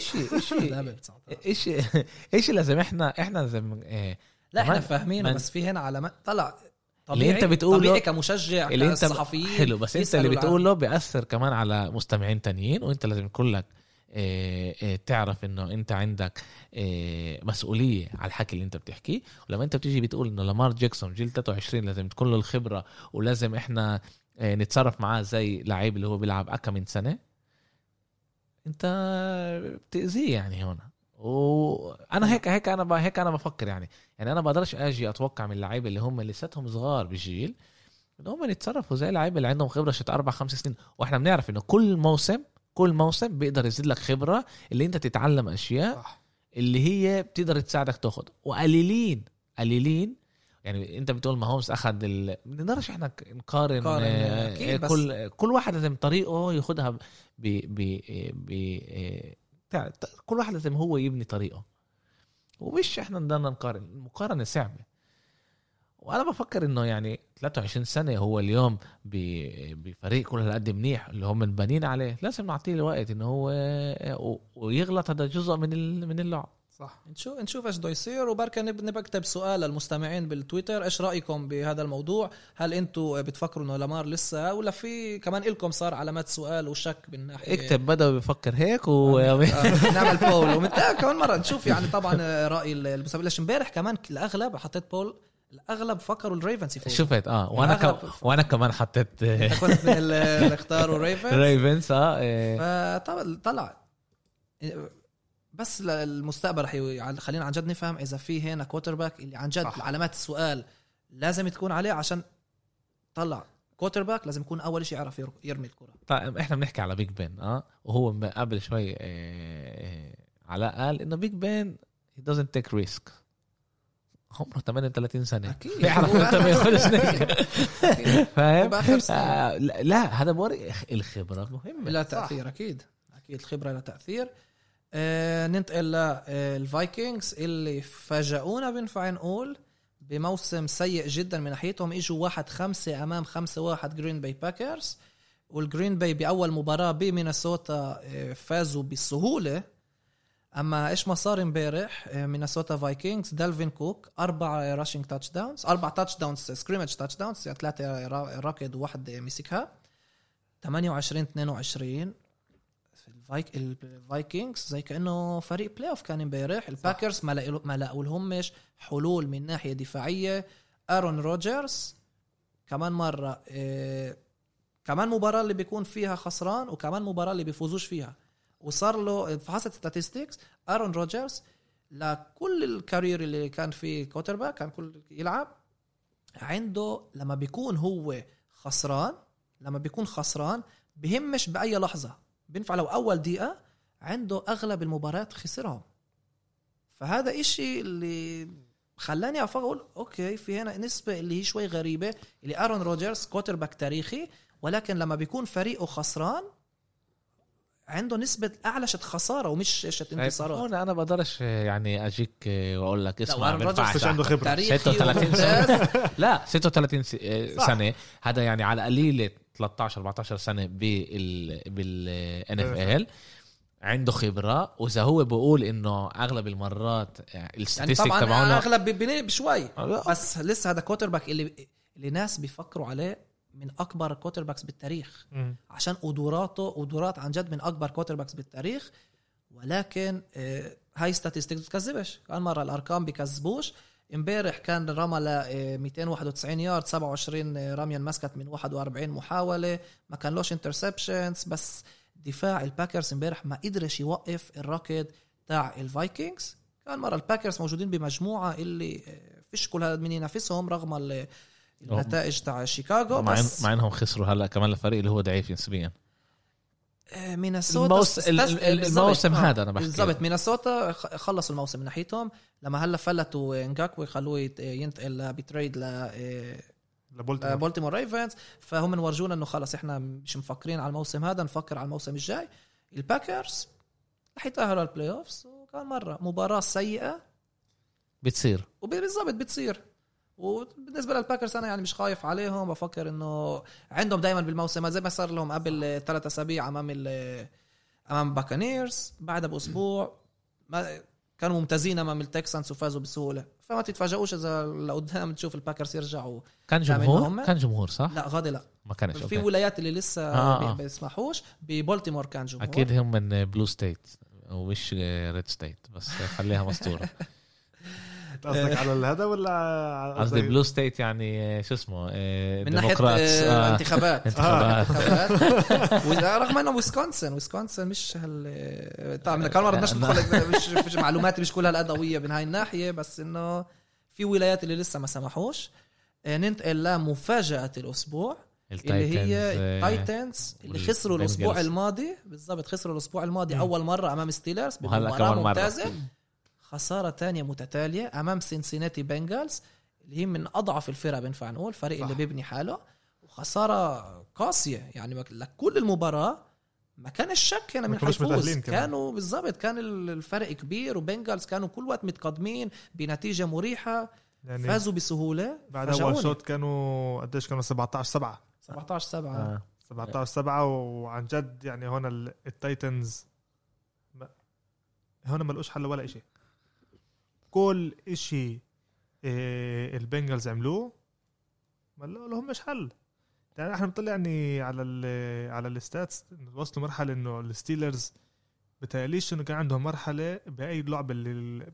ب 19. إيش إيش لازم إحنا إحنا لازم إيه. لا إحنا فاهمينه بس في هنا علامات. طلع اللي أنت بتقوله- طبيعي كمشجع اللي انت حلو بس أنت اللي. بتقوله بيأثر كمان على مستمعين تانيين وأنت لازم يكون لك تعرف إنه أنت عندك إيه مسؤولية على الحكي اللي أنت بتحكيه. ولما أنت بتيجي بتقول إنه لامار جاكسون جيل 23 لازم تكون له الخبرة ولازم إحنا نتصرف معاه زي لعيب اللي هو بيلعب اكم من سنة أنت بتأذيه يعني هنا وأنا هيك هيك أنا هيك أنا بفكر يعني. يعني أنا بقدرش آجي أتوقع من اللعيبه اللي هم لساتهم صغار بالجيل ان هم يتصرفوا زي اللعيبه اللي عندهم خبرة شت أربع خمس سنين. وإحنا بنعرف إنه كل موسم كل موسم بيقدر يزيد لك خبرة اللي انت تتعلم أشياء صح. اللي هي بتقدر تساعدك تاخد. وقليلين قليلين. يعني انت بتقول ما هومس اخذ ال... بنقدرش إحنا نقارن نقارن، آه، أكيد، بس- كل كل واحد لازم طريقه ياخدها ب ب ب كل واحد لازم هو يبني طريقه. ومش إحنا بدنا نقارن. المقارنة صعبة. وأنا بفكر انه يعني 23 سنة هو اليوم بفريق كل هالقد منيح اللي هم بانين عليه لازم نعطيه الوقت إنه هو ويغلط هذا جزء من من اللعب. صح. نشوف نشوف إيش بده يصير. وبركة نبقى نكتب سؤال للمستمعين بالتويتر. إيش رأيكم بهذا الموضوع؟ هل أنتم بتفكروا إنه لامار لسه؟ ولا في كمان لكم صار علامات سؤال وشك من ناحيه اكتب بدأ بيفكر هيك و آه، نعمل بول ومن آه كمان مرة نشوف يعني طبعا آه، راي المسابقة. ليش امبارح كمان الاغلب حطيت بول الأغلب فكروا ال Ravens يفوزوا. شفت آه وأنا كم... وأنا كمان حطيت انت كنت من اللي اختاروا Ravens Ravens آه إيه. فطبعا طلع. بس للمستقبل رح يعني خلينا عن جد نفهم إذا في هنا quarterback اللي عن جد صح. علامات السؤال لازم تكون عليه عشان طلع. quarterback لازم يكون أول شيء يعرف ير- يرمي الكرة. طيب إحنا بنحكي على Big Ben آه وهو قبل شوي إيه، إيه، علاء قال إنه Big Ben he doesn't take risk. عمره 38 سنة. أكيد. بيعرف إمتى ما ياخذش. فاهم. آه لا, هذا بورجي الخبرة مهمة. لا تأثير أكيد. أكيد الخبرة لها تأثير. آه ننتقل لل Vikings اللي فاجئونا بينفع نقول بموسم سيء جدا من ناحيتهم. إجوا واحد خمسة أمام خمسة واحد Green Bay Packers وال Green Bay بأول مباراة بمينيسوتا آه، فازوا بسهولة. أما إيش ما صار امبارح؟ آه، مينيسوتا Vikings دالفين كوك أربع rushing touchdowns أربع touchdowns scrimmage touchdowns يعني ثلاثة را- ركض وواحد مسكها. 28 22 في ال Vik- ال Vikings زي كأنه فريق playoff كان امبارح. ال Packers ما لقوا ما لقوا لهمش حلول من ناحية دفاعية. ارون روجرز كمان مرة إيه كمان مباراة اللي بيكون فيها خسران وكمان مباراة اللي بيفوزوش فيها. وصار له فحصت statistics ارون روجرز لكل ال career اللي كان فيه quarterback كان كل يلعب عنده لما بيكون هو خسران لما بيكون خسران بهمش بأي لحظة. بينفع لو أول دقيقة عنده أغلب المباريات خسرهم. فهذا إشي اللي خلاني أفكر أقول أوكي في هنا نسبة اللي هي شوي غريبة اللي ارون روجرز quarterback تاريخي ولكن لما بيكون فريقه خسران عنده نسبة أعلى شت خسارة ومش شت انتصارات. هون أنا بقدرش يعني أجيك وأقول لك اسمع روجرز بينفعش مش عنده خبرة. تاريخي 36 وممتاز. لا 36 س- آه،. سنة. هذا يعني على قليلة 13 14 سنة بال بال NFL عنده خبرة وإذا هو بقول إنه أغلب المرات يعني ال statistic طبعا تبعونه أغلب ببني بشوي. آه، بس لسه هذا quarterback اللي اللي ناس بيفكروا عليه من أكبر ال quarterbacks بالتاريخ. مم. عشان قدراته قدرات عن جد من أكبر quarterbacks بالتاريخ. ولكن آه، هاي statistic بتكذبش. كان مرة الأرقام بيكذبوش امبارح كان رمى ل آه، 291 يارد 27 رميه انمسكت من 41 محاولة. ما كان لوش interceptions بس دفاع ال Packers امبارح ما قدرش يوقف الركض تاع ال Vikings. كان مرة ال Packers موجودين بمجموعة اللي آه، فيش كل هذا من ينافسهم رغم النتائج تاع شيكاغو مع, بس مع انهم خسروا هلا كمان الفريق اللي هو ضعيف نسبيا. آه، مينيسوتا الموس-. الموسم آه، هذا أنا بحكي. بالضبط. مينيسوتا خ- خلصوا الموسم من ناحيتهم. لما هلا فلتوا انجاكوي خلوه ينتقل ب trade ل آه، لبولتيمور بولتيمور Ravens فهم ورجونا إنه خلص إحنا مش مفكرين على الموسم هذا نفكر على الموسم الجاي. ال Packers رح يتأهلوا ال playoffs وكان مرة مباراة سيئة. بتصير. وبالضبط بتصير. وبالنسبة لل Packers أنا يعني مش خايف عليهم بفكر إنه عندهم دائما بالموسم زي ما صار لهم قبل ثلاث أسابيع أمام ال أمام Buccaneers. بعدها بأسبوع ما كانوا ممتازين أمام ال Texans وفازوا بسهولة. فما تتفاجئوش إذا لقدام تشوف ال Packers يرجعوا كان جمهور؟ كان جمهور صح؟ لا غادي لا. ما كانش في. ولايات اللي لسه آه، آه. بي- بيسمحوش. ببولتيمور كان جمهور. أكيد هم من blue state ومش red state بس خليها مستورة. قصدك على هذا ولا على- قصدي blue state يعني شو اسمه آه، من ناحية آه، آه، انتخابات. انتخابات. انتخابات. وإذا- رغم إنه ويسكونسن ويسكونسن مش هال طبعا كان مره بدناش ندخل مش مش معلوماتي مش كلها هالقد قويه من هاي الناحية بس إنه في ولايات اللي لسه ما سمحوش. آه، ننتقل لمفاجأة الأسبوع اللي هي آه، Titans اللي خسروا. الأسبوع الماضي. بالضبط خسروا الأسبوع الماضي. أول مرة أمام Steelers وهلأ بمباراة كمان مرة. خسارة تانية متتالية أمام سينسيناتي Bengals اللي هي من أضعف الفرق بينفع نقول فريق صح. اللي بيبني حاله وخسارة قاسية يعني لكل المباراة ما كان الشك هنا من حيفوز. كانوا بالضبط كان الفرق كبير و Bengals كانوا كل وقت متقدمين بنتيجة مريحة يعني فازوا بسهولة بعد اول. شوط كانوا قديش كانوا 17 7 17 7 آه. 17 7 وعن جد يعني هون ال- ال Titans هون ما لقوش حل ولا شيء كل شيء إيه ال Bengals عملوه ما لقوا لهم مش حل يعني إحنا بنطلع يعني على ال على ال stats وصلوا مرحلة إنه ال Steelers بتقليش إنه كان عندهم مرحلة بأي لعبة اللي ال-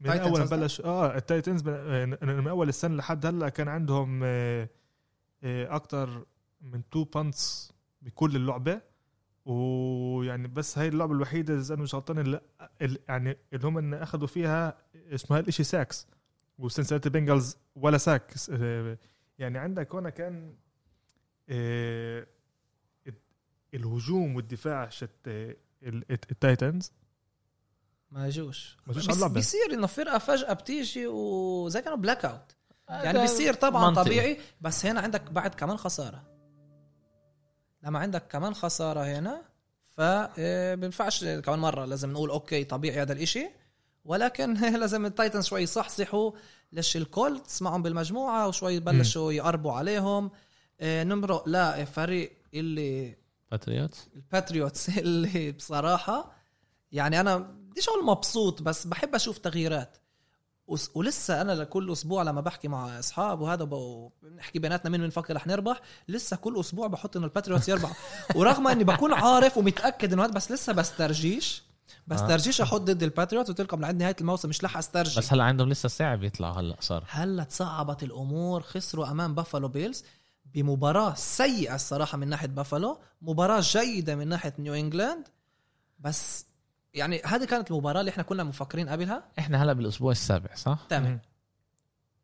من أول؟ بلش آه ال Titans من من أول السنة لحد هلأ كان عندهم آه، آه، أكتر من two punts بكل اللعبة ويعني بس هاي اللعبة الوحيدة إذا أنا مش غلطان اللي يعني اللي هم إن اخذوا فيها اسمه هالشيء ساكس وسنسيتي بنجلز ولا ساك آه، يعني عندك هنا كان آه، الهجوم والدفاع شت آه، ال- التايتنز. ما يجوش. ما يجوش. بس على اللعبة. بيصير إنه فرقة فجأة بتيجي وزي كانوا بلاك اوت يعني بيصير طبعا منطقي. طبيعي بس هنا عندك بعد كمان خسارة. لما عندك كمان خسارة هنا ف آه، بينفعش كمان مرة لازم نقول okay طبيعي هذا الإشي. ولكن لازم التايتنز شوي يصحصحوا ليش الكولتس معهم بالمجموعة وشوي بلشوا يقربوا عليهم. آه، نمرق لفريق ال باتريوتس الباتريوتس اللي بصراحة يعني أنا بديش أقول مبسوط بس بحب أشوف تغييرات. ولسه أنا لكل أسبوع لما بحكي مع أصحاب وهذا بنحكي بيناتنا مين بنفكر رح نربح لسه كل أسبوع بحط إنه الباتريوتس يربح. ورغم إني بكون عارف ومتأكد إنه هذا بس لسه بسترجيش بسترجيش أحط ضد الباتريوتس قلت لكم لعند نهاية الموسم مش رح أسترجي. بس هلأ عندهم لسه صعب يطلعوا هلأ صار. هلأ تصعبت الأمور خسروا أمام بافالو بيلز بمباراة سيئة الصراحة من ناحية بافالو مباراة جيدة من ناحية نيو إنجلاند بس يعني هذه كانت المباراة اللي إحنا كنا مفكرين قبلها؟ إحنا هلا بالأسبوع السابع صح؟ تامن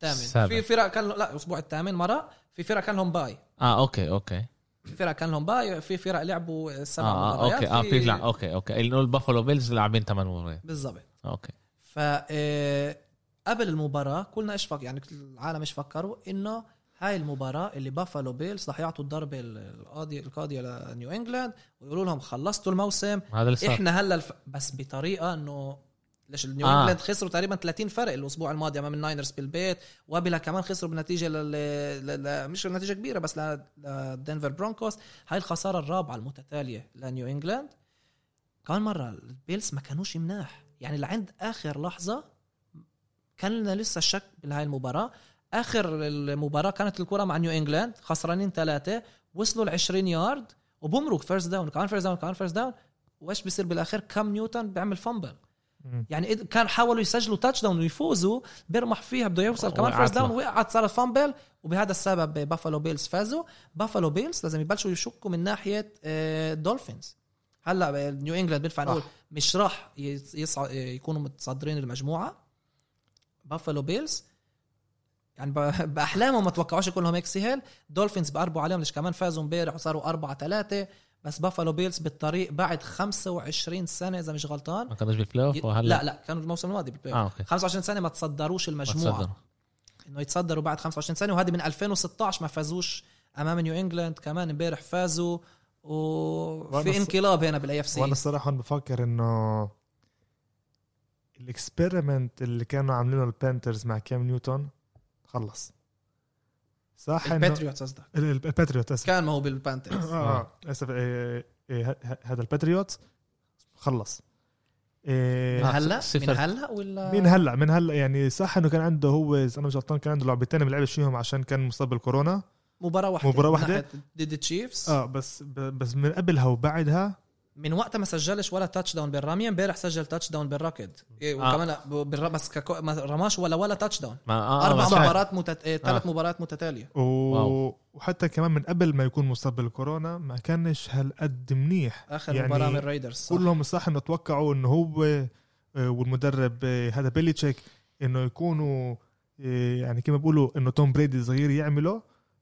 السابع. في فرق كان لا الأسبوع الثامن مرة في فرق كان لهم باي. آه أوكي أوكي. في فرق كان لهم bye في فرق لعبوا سبع آه, آه مباريات okay. آه في لا okay okay. اللي نقول بافالو بيلز لاعبين ثمان مباريات. بالضبط. okay. ف آه، قبل المباراة كلنا إيش يعني العالم إيش فكروا؟ إنه هاي المباراة اللي بافالو بيلز رح يعطوا الضربة القاضية القاضية لنيو إنجلاند ويقولوا لهم خلصتوا الموسم. هذا اللي إحنا هلأ الف... بس بطريقة إنه ليش النيو آه. إنجلاند خسروا تقريبا 30 فرق الأسبوع الماضي أمام الناينرز بالبيت. وقبلها كمان خسروا بنتيجة لل... ل... ل... مش نتيجه كبيرة بس ل... لدنفر برونكوس هاي الخسارة الرابعة المتتالية لنيو إنجلاند. كمان مرة البيلز ما كانوش مناح. يعني لعند آخر لحظة كان لنا لسه شك بهاي المباراة. آخر المباراة كانت الكرة مع نيو إنجلاند خسرانين ثلاثة وصلوا ل 20 يارد وبمرق first down كمان first down كمان first down وإيش بيصير بالأخير كام نيوتن بيعمل fumble. يعني كان حاولوا يسجلوا touchdown ويفوزوا بيرمح فيها بده يوصل كمان first down. وقعت صارت fumble وبهذا السبب بافالو بيلز فازوا بافالو بيلز لازم يبلشوا يشكوا من ناحية آه، دولفينز هلأ نيو إنجلاند بينفع نقول. مش راح. يكونوا متصدرين المجموعة بافالو بيلز يعني ب- باحلامهم ما توقعوش يكون لهم هيك سهل. دولفينز بقربوا عليهم ليش كمان فازوا امبارح وصاروا 4 3 بس بافالو بيلز بالطريق بعد 25 سنة إذا مش غلطان. ما كانوش بال playoff وهلا لا لا كانوا الموسم الماضي بال playoff. okay. 25 سنة ما تصدروش ما المجموعه تصدروا. إنه يتصدروا بعد 25 سنة وهذه من 2016 ما فازوش أمام نيو انجلاند كمان امبارح فازوا وفي انقلاب هنا بال AFC وأنا الصراحة بفكر إنه ال experiment اللي كانوا عاملينه البانترز مع كام نيوتن خلص صح الباتريوتس قصدك؟ ال- ال- الباتريوت آسف. كان ما هو بالبانترز آه آسف. إيه إيه ه- ه- هذا الباتريوت خلص. إيه من هلا؟ صفر. من هلا ولا؟ من هلا من هلا. يعني صح إنه كان عنده هو إذا أنا مش غلطان كان عنده لعبتين ما لعبش فيهم عشان كان مصاب بالكورونا. مباراة واحدة. مباراة من واحدة؟ ضد التشيفس آه بس ب- بس من قبلها وبعدها من وقتها ما سجلش ولا touchdown بالرمية امبارح سجل touchdown بالركض إيه آه. وكمان بالر... بس ككو... ما رماش ولا ولا touchdown ما آه أربع. مباريات متت... إيه، ثلاث آه. مباريات متتالية و... واو. وحتى كمان من قبل ما يكون مصاب بالكورونا ما كانش هالقد منيح آخر يعني مباراة من الريدرز صح. كلهم صح إنه توقعوا إنه هو آه، والمدرب آه، هذا بيليتشيك إنه يكونوا آه، يعني كما بيقولوا إنه توم بريدي صغير يعمله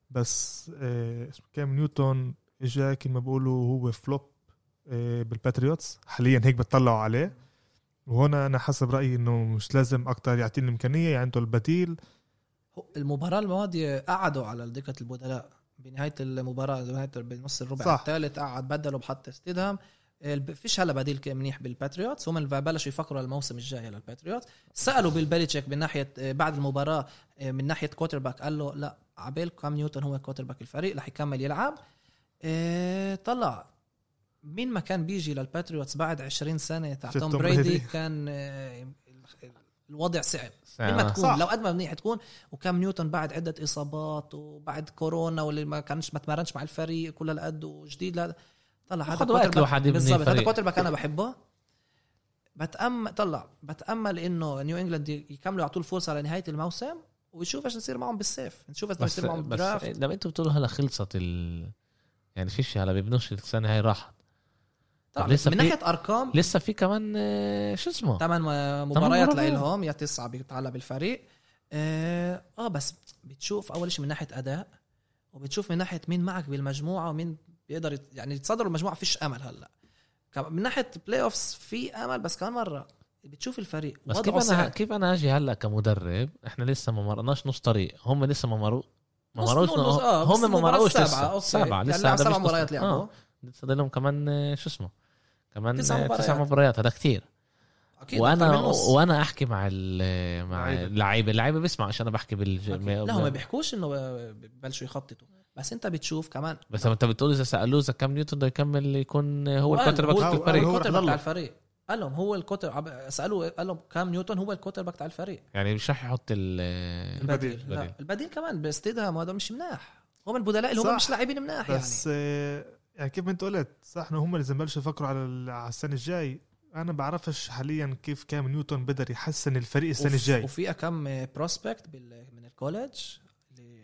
بس آه، كام نيوتن اجا كما بيقولوا هو flop آه، بالباتريوتس حاليا هيك بتطلعوا عليه. وهنا أنا حسب رأيي إنه مش لازم أكتر يعطيني الإمكانية. يعني عنده البديل. هو المباراة الماضية قعدوا على دكة البدلاء بنهاية المباراة بنهاية بنص الربع. الثالث قعد بدلوا بحط ستيدهام فيش هلا بديل منيح بالباتريوتس هم بلشوا يفكروا الموسم الجاي للباتريوتس سألوا بالبيليتشيك من ناحية آه، بعد المباراة آه، من ناحية quarterback قال له لا عبيل كام نيوتن هو quarterback الفريق رح يكمل يلعب. آه، طلع مين ما كان بيجي للباتريوتس بعد 20 سنة تاع توم بريدي. كان آه، الوضع صعب مين ما. تكون صح. لو قد ما منيح تكون وكام نيوتن بعد عدة إصابات وبعد كورونا واللي ما كانش ما تمرنش مع الفريق كل هالقد وجديد لا طلع هذا وقت quarterback- لواحد يبني بالضبط هذا. quarterback أنا بحبه بتأمل طلع بتأمل إنه نيو إنجلاند يكملوا يعطوه الفرصة لنهاية الموسم ويشوف إيش يصير معهم بالسيف نشوف بس يصير معهم بس draft لما أنتوا بتقولوا هلا خلصت ال يعني فيش هلا بيبنوش السنة هاي راحت طلع طب لسه من ناحية أرقام لسه في كمان آه، شو اسمه؟ ثمان مباريات. لهم يا تسعة بيتعلق بالفريق. آه آه، بس بتشوف أول شيء من ناحية أداء وبتشوف من ناحية مين معك بالمجموعة ومين بيقدر يعني يتصدروا المجموعة فيش أمل هلأ. من ناحية playoffs في أمل بس كمان مرة بتشوف الفريق. بس كيف أنا صعب كيف أنا أجي هلأ كمدرب؟ إحنا لسه ما مرقناش نص طريق. هم لسه ما مروا ما نص- مروش آه، هم ما مروش لسه. يعني لسه لعب هذا سبع مش مباريات لعبوا. آه. لسه لهم كمان آه، شو اسمه؟ كمان تسع آه، مباريات. تسع مباريات هذا كتير أكيد وأنا. وأنا أحكي مع ال- مع. اللعيبة اللعيبة بيسمع عشان أنا بحكي. أكيد. لا هم ما بيحكوش إنه ببلشوا يخططوا بس أنت بتشوف كمان بس أنت بتقول إذا سألوه إذا كام نيوتن بده يكمل يكون هو ال quarterback هو- الفريق هو- ال quarter تاع يضل. الفريق قال لهم هو ال quarter عب- سألوه قال لهم كام نيوتن هو ال quarterback تاع الفريق يعني مش رح يحط ال البديل. البديل لا البديل. كمان ستيدهام هذا مش مناح هم البدلاء اللي هم. مش لاعبين مناح يعني بس يعني. كيف ما انت قلت صح انه هم اللي لازم يبلشوا يفكروا على ال- على السنة الجاي. أنا بعرفش حاليا كيف كام نيوتن بقدر يحسن الفريق السنة وف- الجاي. وفي كم prospect بال- من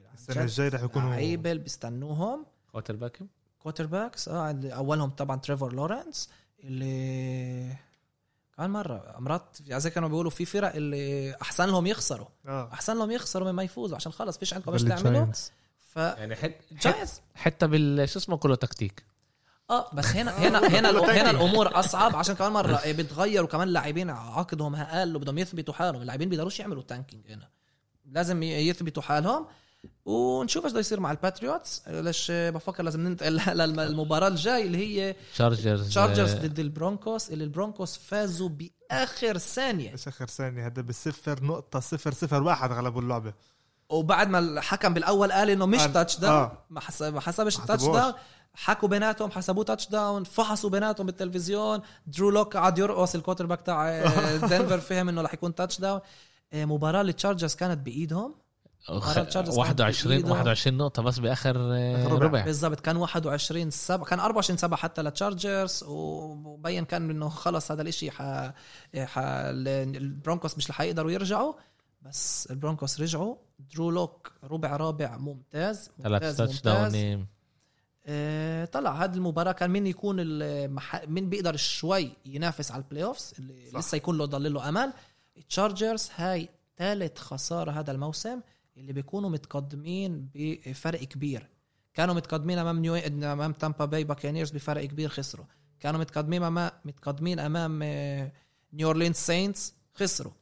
عن السنة الجاي رح يكونوا لعيبة اللي بيستنوهم. quarterback quarterbacks آه أولهم طبعا تريفور لورنس اللي كان مرة مرات يعني زي كانوا بيقولوا في فرق اللي أحسن لهم يخسروا. آه. أحسن لهم يخسروا مما يفوزوا عشان خلص فيش عندكم إيش تعملوا. ف يعني حت جايز. حتى بال شو اسمه كله تكتيك. آه بس هنا هنا هنا هنا الأمور أصعب عشان كمان مرة بتغير وكمان اللاعبين عقدهم أقل وبدهم يثبتوا حالهم. اللاعبين بيقدروش يعملوا tanking هنا. لازم يثبتوا حالهم. ونشوف إيش بده يصير مع ال Patriots ليش بفكر لازم ننتقل للمباراة الجاي اللي هي Chargers Chargers ضد ال Broncos اللي ال Broncos فازوا بآخر ثانية. إيش آخر ثانية هذا بالصفر نقطة صفر صفر واحد غلبوا اللعبة. وبعد ما الحكم بالأول قال إنه مش قال- touchdown آه. ما ما حسبش ما ال touchdown. حكوا بيناتهم حسبوه touchdown فحصوا بيناتهم بالتلفزيون درو لوك قعد يرقص ال quarterback تاع آه، دنفر فهم إنه رح يكون touchdown آه، مباراة ال Chargers كانت بإيدهم أخ- مرة Chargers 21 كانت بإيده. 21 نقطة بس بآخر آه، ربع. ربع بالضبط كان 21 7 كان 24 7 حتى لل Chargers وبين كان إنه خلص هذا الإشي ح... ح... ال Broncos مش رح يقدروا يرجعوا بس ال Broncos رجعوا درو لوك ربع رابع ممتاز ثلاث touchdown آه، طلع هذه المباراة كان مين يكون المح... مين بيقدر شوي ينافس على ال playoffs اللي صح. لسه يكون له ضل له أمل. ال Chargers هاي ثالث خسارة هذا الموسم اللي بيكونوا متقدمين بفرق كبير. كانوا متقدمين أمام نيو أمام تامبا باي Buccaneers بفرق كبير خسروا. كانوا متقدمين امام متقدمين أمام نيو اورلينز Saints خسروا.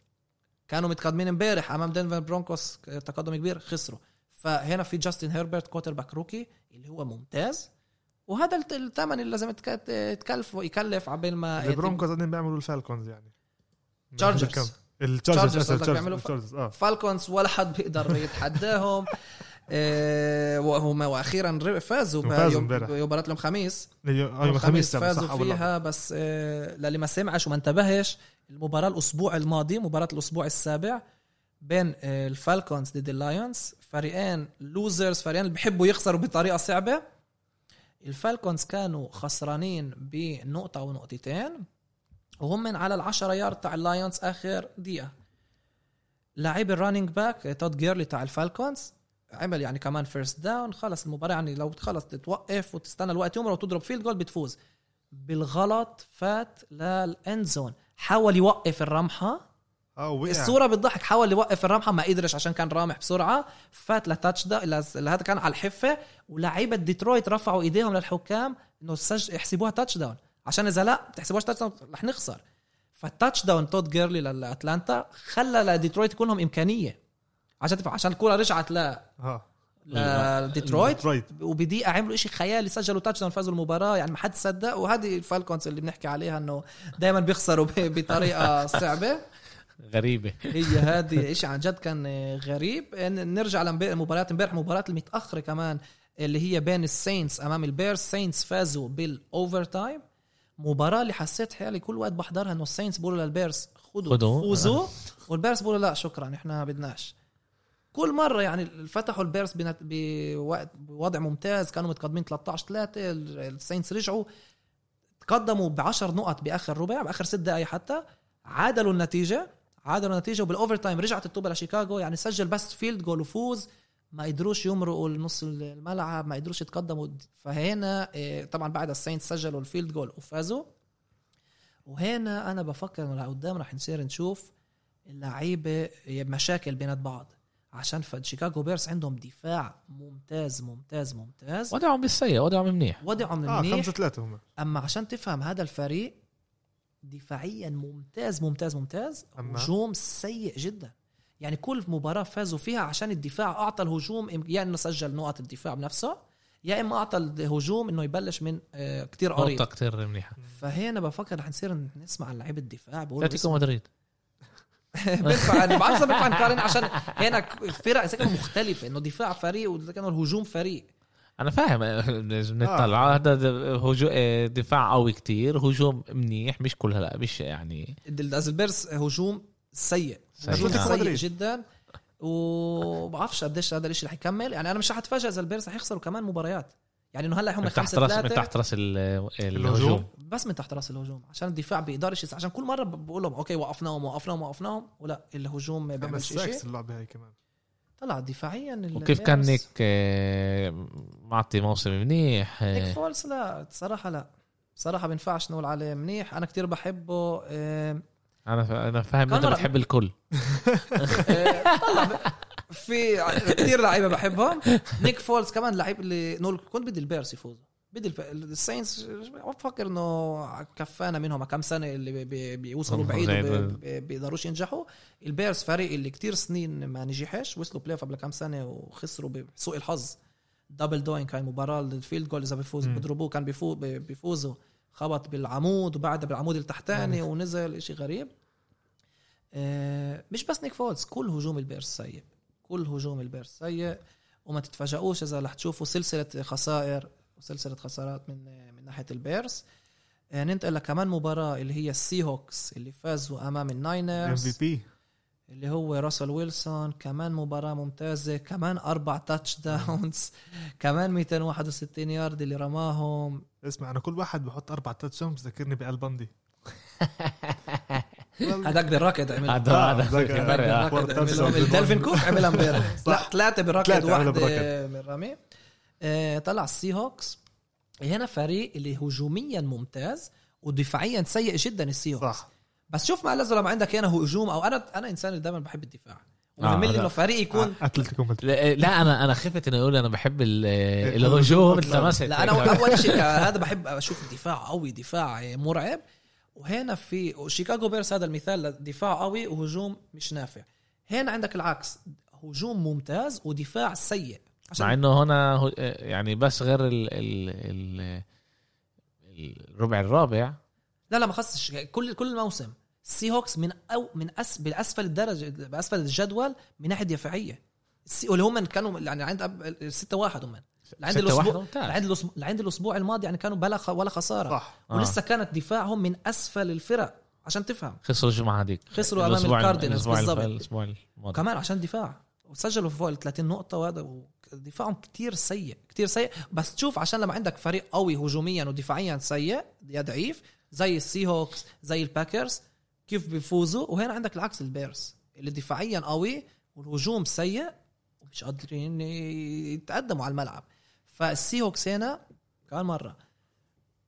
كانوا متقدمين امبارح امام دنفر Broncos آه، تقدم كبير خسروا. فهنا في جاستن هيربرت quarterback rookie اللي هو ممتاز. وهذا الثمن اللي لازم يتكلف يكلف عبال ما ال Broncos قاعدين بيعملوا ال Falcons يعني. Chargers. ال Chargers آه. Falcons ولا حد بيقدر يتحداهم. آه، وهم وأخيرا فازوا. مباراه يوم خميس يوم الخميس فازوا. فيها بس آه، للي ما سمعش وما انتبهش المباراة الأسبوع الماضي مباراة الأسبوع السابع بين آه، ال Falcons ضد ال Lions. فريقين losers فريقين اللي بيحبوا يخسروا بطريقة صعبة. ال Falcons كانوا خسرانين بنقطة أو نقطتين وهم من على العشرة يارد تاع ال Lions آخر دقيقة. لاعب ال running back تود جيرلي تاع ال Falcons. عمل يعني كمان first down خلص المباراة. يعني لو خلص تتوقف وتستنى الوقت يمر وتضرب field goal بتفوز. بالغلط فات لل end zone حاول يوقف الرمحة. آه وقع. الصورة بتضحك حاول يوقف الرمحة ما قدرش عشان كان رامح بسرعة. فات ل touchdown هذا كان على الحفة. ولاعيبة ديترويت رفعوا إيديهم للحكام إنه سج... يحسبوها touchdown عشان إذا لا بتحسبوهاش touchdown رح نخسر. فال touchdown تود جيرلي لاتلانتا خلى لديترويت يكون لهم إمكانية. عشان عشان الكورة رجعت ل آه لديترويت ديترويت. وبدقيقه عملوا إشي خيالي. سجلوا touchdown فازوا المباراة. يعني ما حد صدق. وهذه ال Falcons اللي بنحكي عليها إنه دائما بيخسروا بطريقة صعبة. غريبة. هي هذه شيء عن جد كان غريب. نرجع لمباراة امبارح مباراة المتأخرة كمان اللي هي بين ال Saints أمام ال Bears. Saints فازوا بال overtime مباراة اللي حسيت حالي كل وقت بحضرها إنه ال Saints بيقولوا لل Bears خذوا خدوا. فوزوا. وال Bears بيقولوا لا شكرا إحنا بدناش. كل مرة يعني فتحوا ال Bears بنت- بوقت بوضع ممتاز كانوا متقدمين 13 3 ال Saints رجعوا تقدموا ب 10 نقط بآخر ربع بآخر ست دقائق حتى عادلوا النتيجة عادلوا النتيجة وبال overtime رجعت الطوبه لشيكاغو يعني سجل بس field goal وفوز ما قدروش يمرقوا نص الملعب ما قدروش يتقدموا فهنا إيه، طبعا بعد ال Saints سجلوا ال field goal وفازوا. وهنا أنا بفكر انه لقدام رح نصير نشوف اللعيبة مشاكل بينات بعض. عشان شيكاغو بيرس عندهم دفاع ممتاز ممتاز ممتاز. وضعهم بالسيء وضعهم منيح. وضعهم آه منيح. 5 3 هم. أما عشان تفهم هذا الفريق دفاعيا ممتاز ممتاز ممتاز هجوم سيء جدا. يعني كل مباراة فازوا فيها عشان الدفاع أعطى الهجوم يا يعني إنه سجل نقط الدفاع بنفسه يا إما أعطى الهجوم إنه يبلش من آه، كتير قريب. نقطة كتير منيحة. فهنا بفكر رح نصير نسمع عن لعيبة الدفاع أتلتيكو مدريد. بينفع يعني بعرفش بينفع نقارن عشان هنا فرق إذا كانوا مختلفة إنه دفاع فريق وإذا كانوا الهجوم فريق. أنا فاهم نطلع هذا هجوم دفاع قوي كتير هجوم منيح مش كل هلا مش يعني. الازلبيرس هجوم سيء. سيء. سيء. جدا. وبعرفش قديش هذا الشيء رح يكمل. يعني أنا مش رح اتفاجئ إذا البيرس رح يخسروا كمان مباريات. يعني إنه هلأ هم من تحت راس من تحت راس ال- الهجوم. بس من تحت راس الهجوم عشان الدفاع بيقدرش يس- عشان كل مرة بقول لهم okay وقفناهم وقفناهم وقفناهم ولا الهجوم ما بيعملش شيء اللعبه هاي كمان. طلع دفاعيا وكيف كان نيك آه، معطي موسم منيح نيك آه، فولس لا صراحة لا. صراحة بينفعش نقول عليه منيح. أنا كتير بحبه آه، أنا أنا فاهم إنت بتحب الكل. في كثير لعيبة بحبهم. نيك فولز كمان لعيب اللي نقول كنت بدي ال Bears يفوزوا بدي الب- ال Saints بفكر إنه كفانا منهم. كم سنة اللي بي- بي- بيوصلوا بعيد وبيقدروش ينجحوا. ال Bears فريق اللي كتير سنين ما نجحش وصلوا playoffs قبل كم سنة وخسروا بسوء الحظ. double doink كان مباراة ال field goal إذا بيفوز. بيضربوه كان بيفو بيفوزوا. خبط بالعمود وبعدها بالعمود التحتاني ونزل إشي غريب. آه، مش بس نيك فولز كل هجوم ال Bears سيء. كل هجوم ال Bears سيء وما تتفاجئوش إذا رح تشوفوا سلسلة خسائر وسلسلة خسارات من من ناحية البيرز آه، ننتقل لكمان مباراة اللي هي السي هوكس اللي فازوا أمام ام الناينرز في بي اللي هو راسل ويلسون. كمان مباراة ممتازة. كمان أربع تاتش داونز كمان 261 يارد اللي رماهم. اسمع أنا كل واحد بحط أربع تاتش بذكرني بالبندي هذاك بالراكد عمل هذا آه، هذا ذاك- فرق، ذاك- آه. كوارتر عملهم. ساعة. الدلفين كوب عملها امبارح. لا ثلاثة بالراكد. من رامي آه، طلع ال Seahawks هنا فريق اللي هجوميا ممتاز ودفاعيا سيء جدا ال Seahawks صح بس شوف مع الازرق لما عندك هنا هجوم أو أنا أنا إنسان اللي دائما بحب الدفاع ومهم لا. إنه فريق يكون أتلتيكو لا لا، أنا أنا خفت انه يقول أنا بحب ال- الهجوم لا أنا اول شيء هذا بحب أشوف الدفاع قوي دفاع مرعب وهنا في شيكاغو Bears هذا المثال دفاع قوي وهجوم مش نافع. هنا عندك العكس هجوم ممتاز ودفاع سيء. مع إنه هنا يعني بس غير ال ال ال الربع الرابع. لا لا ما خصش. كل كل الموسم ال Seahawks من أو من أس باسفل الدرجه بأسفل الجدول من ناحية دفاعية. السي واللي هم كانوا يعني عند أب- 6 1 هم. لعند الأسبوع. لعند الأسبوع لعند الأسبوع الماضي يعني كانوا بلا خ- ولا خسارة. صح. آه. ولسه كانت دفاعهم من أسفل الفرق عشان تفهم. خسروا الجمعة هذيك. خسروا أمام الأسبوع- ال Cardinals بالضبط. الأسبوع الماضي. وكمان عشان دفاع. وسجلوا فوق ال 30 نقطة وهذا دفاعهم كتير سيء كتير سيء. بس تشوف عشان لما عندك فريق قوي هجوميا ودفاعيا سيء يا ضعيف زي ال Seahawks زي ال Packers كيف بيفوزوا؟ وهنا عندك العكس ال Bears اللي دفاعيا قوي والهجوم سيء ومش قادرين يتقدموا على الملعب. فال Seahawks هنا كمان مرة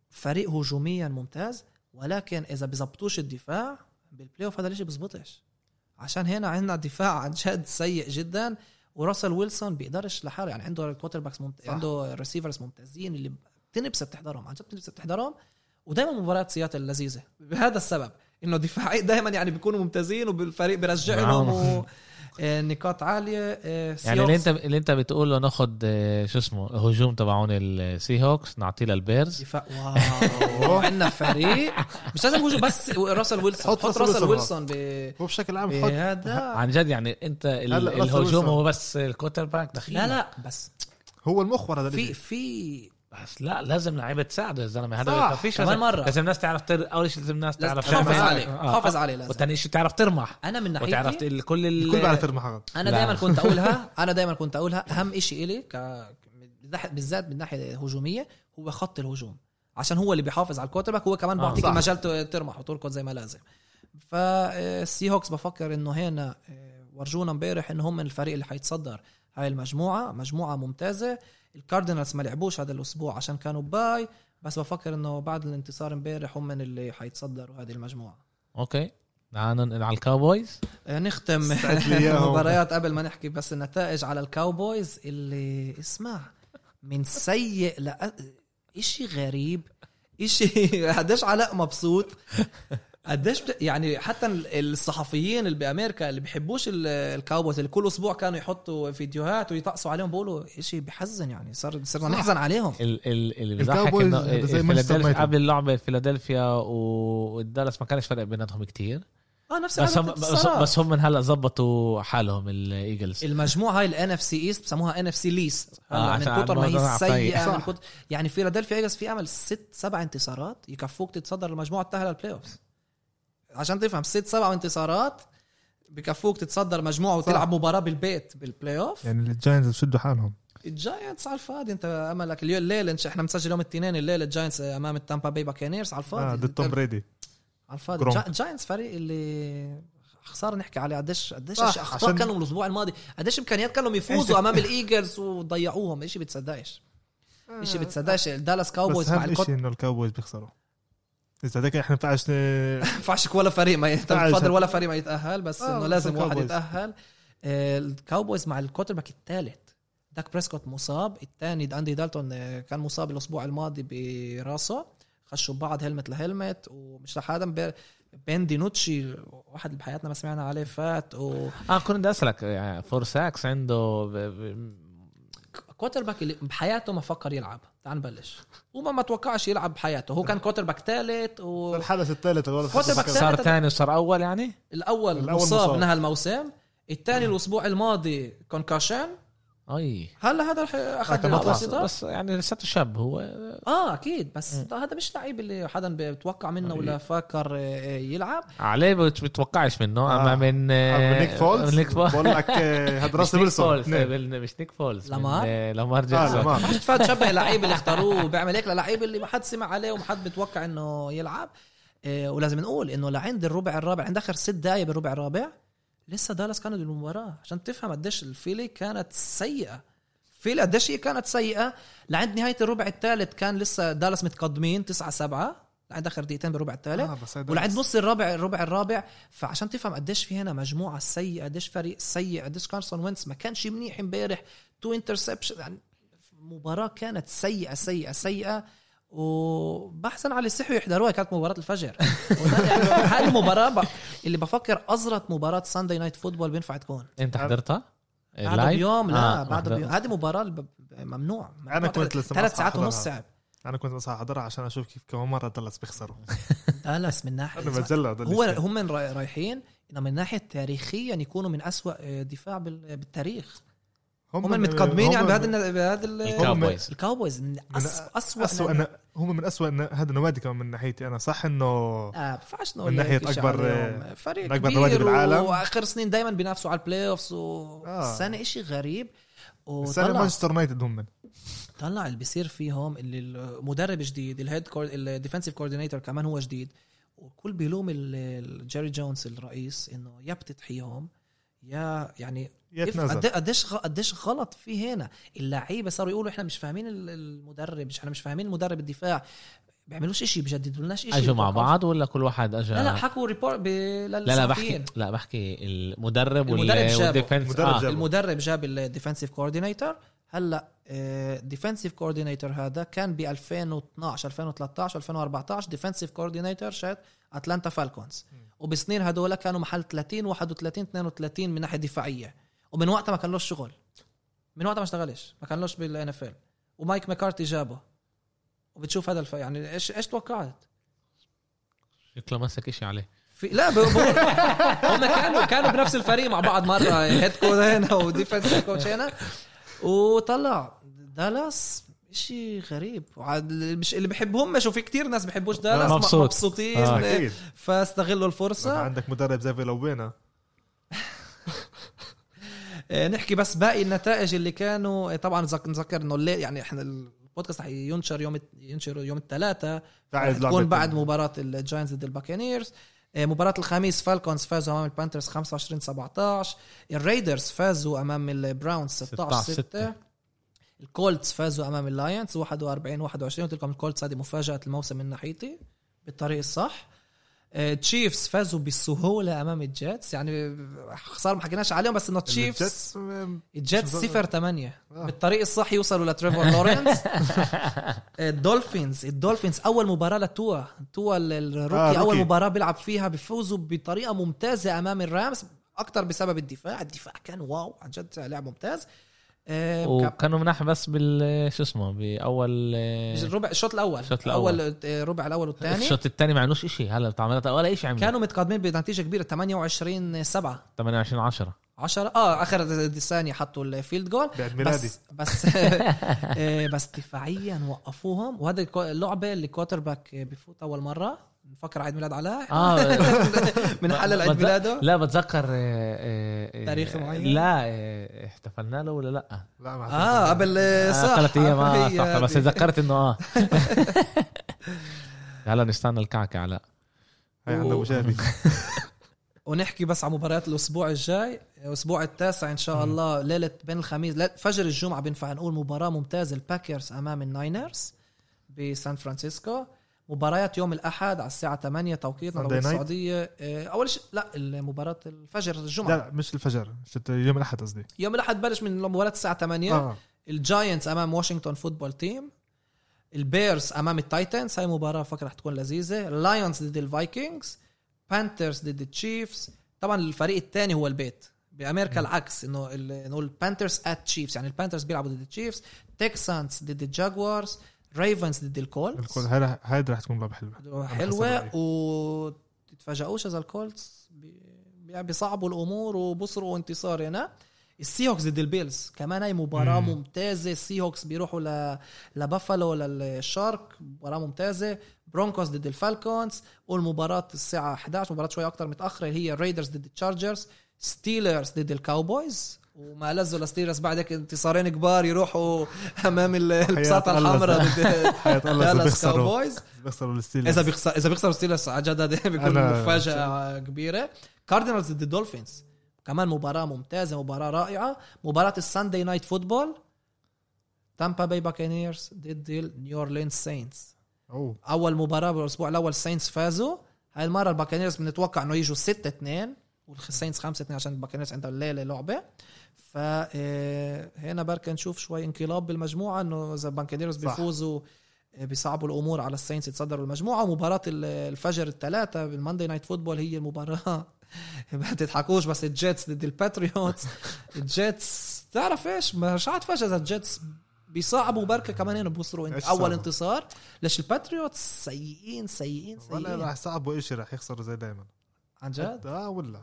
فريق هجوميا ممتاز ولكن إذا بزبطوش الدفاع بال playoff هذا الشيء بزبطش. عشان هنا عندنا دفاع عن جد سيء جدا وراسل ويلسون بيقدرش لحاله. يعني عنده ال quarterbacks ممت... عنده receivers ممتازين اللي بتنبسط تحضرهم عن جد بتنبسط تحضرهم ودائما مباريات سياتل لذيذة. بهذا السبب إنه دفاعي دائما يعني بيكونوا ممتازين وبالفريق بيرجع لهم و... آه، نقاط عالية آه، يعني اللي انت اللي انت بتقوله ناخد آه، شو اسمه هجوم تبعون ال Seahawks نعطيه لل Bears دفاع wow عندنا فريق مش لازم هجوم بس راسل ويلسون حط حط راسل ويلسون. ب... هو بشكل عام حط بهذا عن جد يعني انت الهجوم. هو بس ال quarterback دخيل لا لا بس هو المحور هذا في. في بس لا لازم لعيبة تساعده يا زلمة. هذا. ما فيش كمان لازم, مرة. لازم الناس تعرف تر... أول شيء لازم الناس لازم تعرف تحافظ عليه. آه. حافظ عليه لازم. وثاني شيء تعرف ترمح أنا من وتعرف ناحيتي ال- كل ال... الكل بيعرف يرمح هذا أنا. دائما كنت أقولها. أنا دائما كنت أقولها. أهم شيء إلي ك بالذات من ناحية هجوميه هو خط الهجوم. عشان هو اللي بيحافظ على ال quarterback هو كمان آه، بيعطيك. المجال ترمح وتركض زي ما لازم. فال Seahawks بفكر إنه هنا آه، ورجونا امبارح إنه هم من الفريق اللي حيتصدر هاي المجموعة. مجموعة ممتازة. ال Cardinals ما لعبوش هذا الأسبوع عشان كانوا bye بس بفكر إنه بعد الانتصار امبارح هم من اللي حيتصدروا هذه المجموعة. okay. تعال ننقل على ال Cowboys آه، نختم استعد لي إياهم. مباريات قبل ما نحكي بس النتائج على ال Cowboys اللي اسمع من سيء ل إشي غريب إشي قديش علاء مبسوط. قديش بت... يعني حتى ال- الصحفيين اللي بأمريكا اللي بيحبوش ال- ال Cowboys اللي كل أسبوع كانوا يحطوا فيديوهات ويطقسوا عليهم بيقولوا إشي بحزن يعني صار صرنا. نحزن عليهم ال ال اللي بيضحك إنه فيلادلفيا يونايتد. قبل اللعبة فيلادلفيا و- والدالاس ما كانش فرق بيناتهم كتير آه نفس بس هم بس, هم من هلأ زبطوا حالهم ال Eagles المجموعة هاي ال NFC East بسموها NFC Least آه، من كتر ما هي. سيئة من صح. كتر يعني فيلادلفيا Eagles في أمل ست سبع انتصارات يكفوك تتصدر المجموعة تاهل ال playoff عشان تفهم ست سبع انتصارات بكفوك تتصدر مجموعة صح. وتلعب مباراة بالبيت بال playoff يعني ال Giants بشدوا حالهم. ال Giants على الفاضي انت أملك اليوم الليلة إحنا بنسجل يوم الاثنين الليلة ال Giants أمام ال Tampa Bay Buccaneers على الفاضي. آه ضد توم بريدي. على الفاضي. Gronk. جا- Giants فريق اللي خسارة نحكي عليه. قديش قديش أخطاء عشان- كانوا الأسبوع الماضي. قديش إمكانيات كانوا يفوزوا أمام ال Eagles وضيعوهم؟ شيء بتصدقش. شيء بتصدقش. الدالاس بس Cowboys مع اهم الكوت شيء إنه ال Cowboys بيخسروا. إذا هيك إحنا ما ينفعش ينفعش ولا فريق ما يت- تعال بفضل شد. ولا فريق ما يتأهل بس آه، إنه لازم واحد. يتأهل آه، ال Cowboys مع ال quarterback الثالث داك بريسكوت مصاب الثاني اندي دالتون آه، كان مصاب الأسبوع الماضي براسه خشوا بعض هلمت لهلمت ومش رح هذا ب- بين دينوتشي واحد بحياتنا ما سمعنا عليه فات و آه كنت بدي أسألك يعني فور ساكس عنده ب... ب... كوتر باك اللي بحياته ما فكر يلعب. تعال نبلش. وما ما توقعش يلعب بحياته. هو كان كوتر باك ثالث و... الحدث الثالث الولد كوتر باك صار ثاني وصار أول يعني؟ الأول, الأول مصاب مصاب. نهى الموسم. الثاني الأسبوع الماضي كونكاشن أي. هلا هذا رح أخذ بس, بس يعني لساته شاب هو. آه أكيد. بس. هذا مش لعيب اللي حدا بيتوقع منه ولا فاكر آه، يلعب. عليه بت- بتوقعش منه. آه. أما من آه، نيك فولز؟ نيك فولز. بقول لك آه، هذا نيك ويلسون. بال- مش نيك فولز. لامار؟ آه، لامار جاكسون لامار. مش تفاد تشبه اللعيب اللي اختاروه. وبيعمل هيك للعيب اللي ما حد سمع عليه وما حد بيتوقع إنه يلعب. ولازم نقول إنه لعند الربع الرابع عند آخر ست دقائق بالربع الرابع لسه دالاس كانوا بالمباراه عشان تفهم قديش ال Philly كانت سيئة. فيلي قديش هي كانت سيئة. لعند نهاية الربع الثالث كان لسه دالاس متقدمين 9 7 لعند آخر دقيقتين بالربع الثالث. آه، ولعند. نص الرابع الربع الرابع. فعشان تفهم قديش في هنا مجموعة سيئة قديش فريق سيء قديش كارسون وينس ما كانش منيح امبارح. two interception يعني مباراة كانت سيئة سيئة سيئة. وبحزن على اللي صحي يحضرها كانت مباراة الفجر يعني هذه المباراه ب... اللي بفكر أزرت مباراة Sunday Night Football بينفع تكون أنت حضرتها؟ بعد؟ بيوم لا آه، بعد. بيوم هذه مباراة الب- ممنوع أنا كنت لسه ثلاث ساعات ونص. صعب أنا كنت بس أحضرها عشان أشوف كيف كمان مرة دلس بيخسروا دالاس من ناحية أنا بتجلى هو هم رايحين إنه من ناحية تاريخيا يكونوا من أسوأ دفاع بال- بالتاريخ هم المتقدمين يعني بهذا الن- بهذا ال- الكاوبويز الكاوبويز من اسوء اسوء أنا هم من اسوء هذا النوادي كمان من ناحيتي أنا صح إنه آه بفعش نقول من شيء أكبر- عليهم. فريق من أكبر نوادي بالعالم. وآخر سنين دائما بينافسوا على ال playoffs والسنة آه. إشي غريب السنة مانشستر يونايتد هم من طلع اللي بيصير فيهم اللي المدرب جديد ال head ال defensive coordinator كمان هو جديد والكل بيلوم جيري جونز الرئيس إنه يا بتضحيهم يا يعني قديش قديش غلط في هنا. اللعيبة صاروا يقولوا إحنا مش فاهمين ال- المدرب مش إحنا مش فاهمين مدرب الدفاع. بيعملوش إشي بيجددوا لناش إشي. أجوا مع بعض ولا كل واحد اجى لا لا حكوا report ب... لا لا بحكي لا بحكي المدرب المدرب. وال defense. المدرب آه. المدرب جاب ال defensive coordinator هلا defensive coordinator هذا كان ب 2012 2013 2014 defensive coordinator شات اتلانتا فالكونز وبسنين هدول كانوا محل 30 31 32 من ناحية دفاعية. ومن وقتها ما كان له شغل. من وقتها ما اشتغلش. ما كان لهش بال NFL ومايك ماكارتي جابه. وبتشوف هذا الف... يعني إيش إيش توقعت؟ شكله مسك اشي عليه. في لا ب... ب... هم كانوا كانوا بنفس الفريق مع بعض مرة. هيد كوتش هنا وديفنس كوتش هنا. وطلع دالاس شيء غريب. وعاد مش اللي بحبهم مش وفي كتير ناس بحبوش دالاس م- مبسوط. مبسوطين. آه. فاستغلوا الفرصة. عندك مدرب زي فيلوبينا آه، نحكي بس باقي النتائج اللي كانوا آه، طبعا نذك- نذكر إنه الليل يعني إحنا البودكاست رح ينشر يوم ينشر يوم الثلاثاء تكون بعد مباراة الجاينتس ضد الباكينيرز. آه، مباراة الخميس فالكونز فازوا أمام البانترز 25 17 الريدرز فازوا أمام البراونز 16 16 6 الكولتس فازوا أمام اللاينز 41 21 قلت لكم الكولتس هذه مفاجأة الموسم من ناحيتي بالطريق الصح. تشيفز فازوا بسهولة أمام الجيتس. يعني خسارة ما حكيناش عليهم بس إنه تشيفز الجيتس الجيتس شو- صفر ثمانية آه. بالطريق الصح يوصلوا لتريفور لورنس الدولفينز الدولفينز أول مباراة لتوا. توا ال rookie آه، آه أول. مباراة بيلعب فيها بيفوزوا بطريقة ممتازة أمام الرامز. أكثر بسبب الدفاع. الدفاع كان wow عن جد لعب ممتاز. آه، وكانوا مناح بس بال شو اسمه بأول الربع الشوط الأول. الشوط الأول. أول آه، ربع الأول والثاني. الشوط الثاني ما عملوش شيء هلا بتعملها ولا شيء عملوا. كانوا متقدمين بنتيجة كبيرة 28 7 28 10 10 آه آخر ثانية حطوا ال field goal بعد ميلادي. بس بس آه، بس دفاعيا وقفوهم. وهذا اللعبة اللي quarterback بفوت أول مرة. نفكر عيد ميلاد علاء. آه. بنحلل عيد بتذ- ميلاده. لا بتذكر آه، آه، آه، تاريخ معين؟ لا احتفلنا له ولا لا؟ لا ما آه قبل آه، صح ثلاث أيام آه صح بس. تذكرت إنه آه. هلا نستنى الكعكة علاء. هي عندنا أبو جابي ونحكي بس على مباريات الأسبوع الجاي. الأسبوع التاسع إن شاء الله ليلة بين الخميس فجر الجمعة بينفع نقول مباراة ممتازة الباكرز أمام الناينرز بسان فرانسيسكو. مباريات يوم الأحد على الساعة 8 توقيتنا توقيت؟ السعوديه آه، أول شيء لا المباراه الفجر الجمعة. لا مش الفجر يوم الأحد قصدي. يوم الأحد بلش من مباراة الساعة 8 آه. الجاينتس أمام واشنطن فوتبول تيم. البيرز أمام التايتنز هاي مباراة فكرة رح تكون لذيذة. اللايونز ضد الفايكنجز. بانثرز ضد التشيفز. طبعا الفريق الثاني هو البيت. بأمريكا العكس إنه نقول البانثرز at تشيفز يعني البانثرز بيلعبوا ضد التشيفز. تكسانز ضد الجاكوارز. ريفنز ضد الكولتس الكل هاي هاي رح تكون لعبة حلوة. حلوة وتتفاجئوش إذا الكولتس بي- بيصعبوا الأمور وبيصيروا انتصار هنا السي هوكس ضد البيلز كمان هاي مباراة مم. ممتازة. السي هوكس بيروحوا ل... لبافالو للشارك. مباراة ممتازة. برونكوس ضد الفالكونز. والمباراة الساعة 11 مباراة شوي أكتر متأخرة اللي هي الريدرز ضد التشارجرز ستيلرز ضد الكاوبويز وما لزوا لستيلرز بعد هيك انتصارين كبار يروحوا أمام ال- البساطة. الحمراء. ضد دالاس كاوبويز بيخسروا. الستيلرز إذا بيخسر إذا بيخسروا ستيلرز عن جد هذا بيكون مفاجأة كبيرة. كاردينالز ضد الدولفينز كمان مباراة ممتازة مباراة رائعة. مباراة ال Sunday Night Football تامبا باي باكانيرز ضد النيو اورلينز ساينتس أول مباراة بالأسبوع الأول الساينتس فازوا. هاي المرة الباكانيرز بنتوقع إنه يجوا 6 2 والساينتس 5 2 عشان الباكانيرز عندها الليلة لعبة. فهنا بركة نشوف شوي انقلاب بالمجموعة إنه إذا صح. بيفوزوا آه، بيصعبوا الأمور على ال Saints يتصدروا المجموعة مباراة ال- الفجر الثلاثة بال Monday Night Football هي المباراة ما تضحكوش بس ال Jets ضد ال Patriots. ال Jets تعرف إيش؟ مش عارف إذا ال Jets بيصعبوا بركة كمان هنا بوصلوا انت أول صعبوا؟ انتصار. ليش ال Patriots سيئين سيئين ولا سيئين. راح يصعبوا شيء راح يخسروا زي دائما عن جد؟ آه ولا.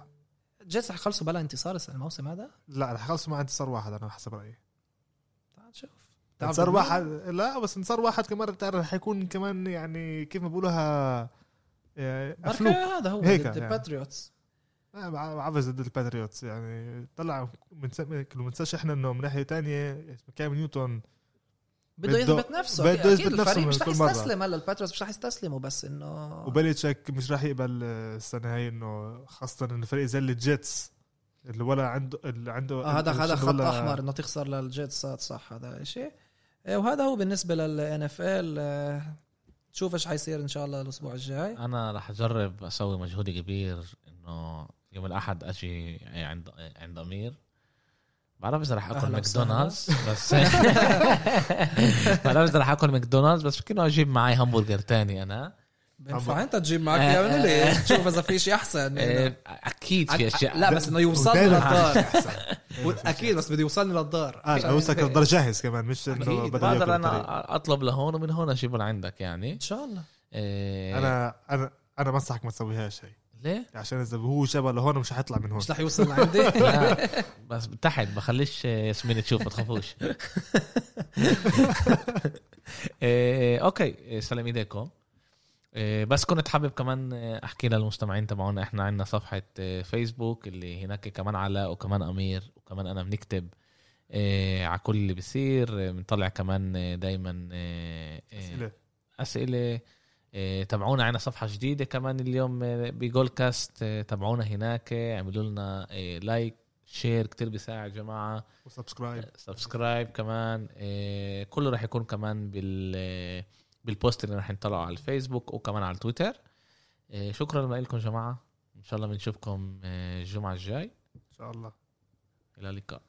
ال Jets رح يخلصوا بلا انتصار الموسم هذا؟ لا راح يخلصوا مع انتصار واحد أنا حسب رأيي. تعال نشوف. تعرف انتصار؟ واحد لا بس انتصار واحد كمان بتعرف رح يكون كمان يعني كيف ما بقولوها آه، a fluke بركة هذا هو هيك ضد يعني. ال Patriots. آه، بعرف ضد ال Patriots يعني. طلع من منساش إحنا إنه من ناحية تانية كام نيوتن بده يثبت نفسه. بده بده يثبت يثبت الفريق نفسه مش رح. يستسلم هلا ال Patriots مش رح يستسلموا بس إنه وبليتشك مش راح يقبل آه، السنة هاي إنه خاصة إنه فريق زي ال Jets اللي ولا عنده اللي عنده آه هذا هذا خط أحمر إنه تخسر لل Jets صح هذا شيء وهذا هو بالنسبة لل NFL نشوف إيش حيصير إن شاء الله الأسبوع الجاي. أنا رح أجرب أسوي مجهود كبير إنه يوم الأحد أجي عند عند أمير. بعرف إذا رح آكل. ماكدونالدز بس بعرف إذا رح آكل ماكدونالدز بس فكرة أجيب معي همبرجر تاني أنا. بينفع أنت تجيب معك اياه من لي. تشوف إذا في شيء أحسن إيه، أكيد في أشياء. لا بس إنه يوصلني للدار. أكيد بس بده يوصلني للدار. آه اوسك الدار جاهز كمان مش إنه بقدر. أنا أطلب لهون ومن هون اجيبه لعندك يعني. إن شاء الله. إيه، أنا أنا أنا بنصحك ما تسويهاش هي. ليه؟ عشان إذا هو جبل لهون مش حيطلع من هون. مش رح يوصل لعندي؟ لا. بس تحت بخليش ياسمين تشوف ما تخافوش. إيه، أوكي إيه، سلام ايديكم بس كنت حابب كمان أحكي للمستمعين تبعونا إحنا عندنا صفحة فيسبوك اللي هناك كمان علاء وكمان أمير وكمان أنا بنكتب على كل اللي بيصير. بنطلع كمان دايما أسئلة. أسئلة. إيه، تابعونا عنا صفحة جديدة كمان اليوم إيه، ب Goalcast إيه، تابعونا هناك اعملوا لنا like share كتير بيساعد جماعة. و subscribe. subscribe كمان كله راح يكون كمان بال بال post اللي راح نطلعه على الفيسبوك وكمان على التويتر إيه، شكرا لكم جماعة. إن شاء الله بنشوفكم الجمعة الجاي. إن شاء الله. إلى اللقاء.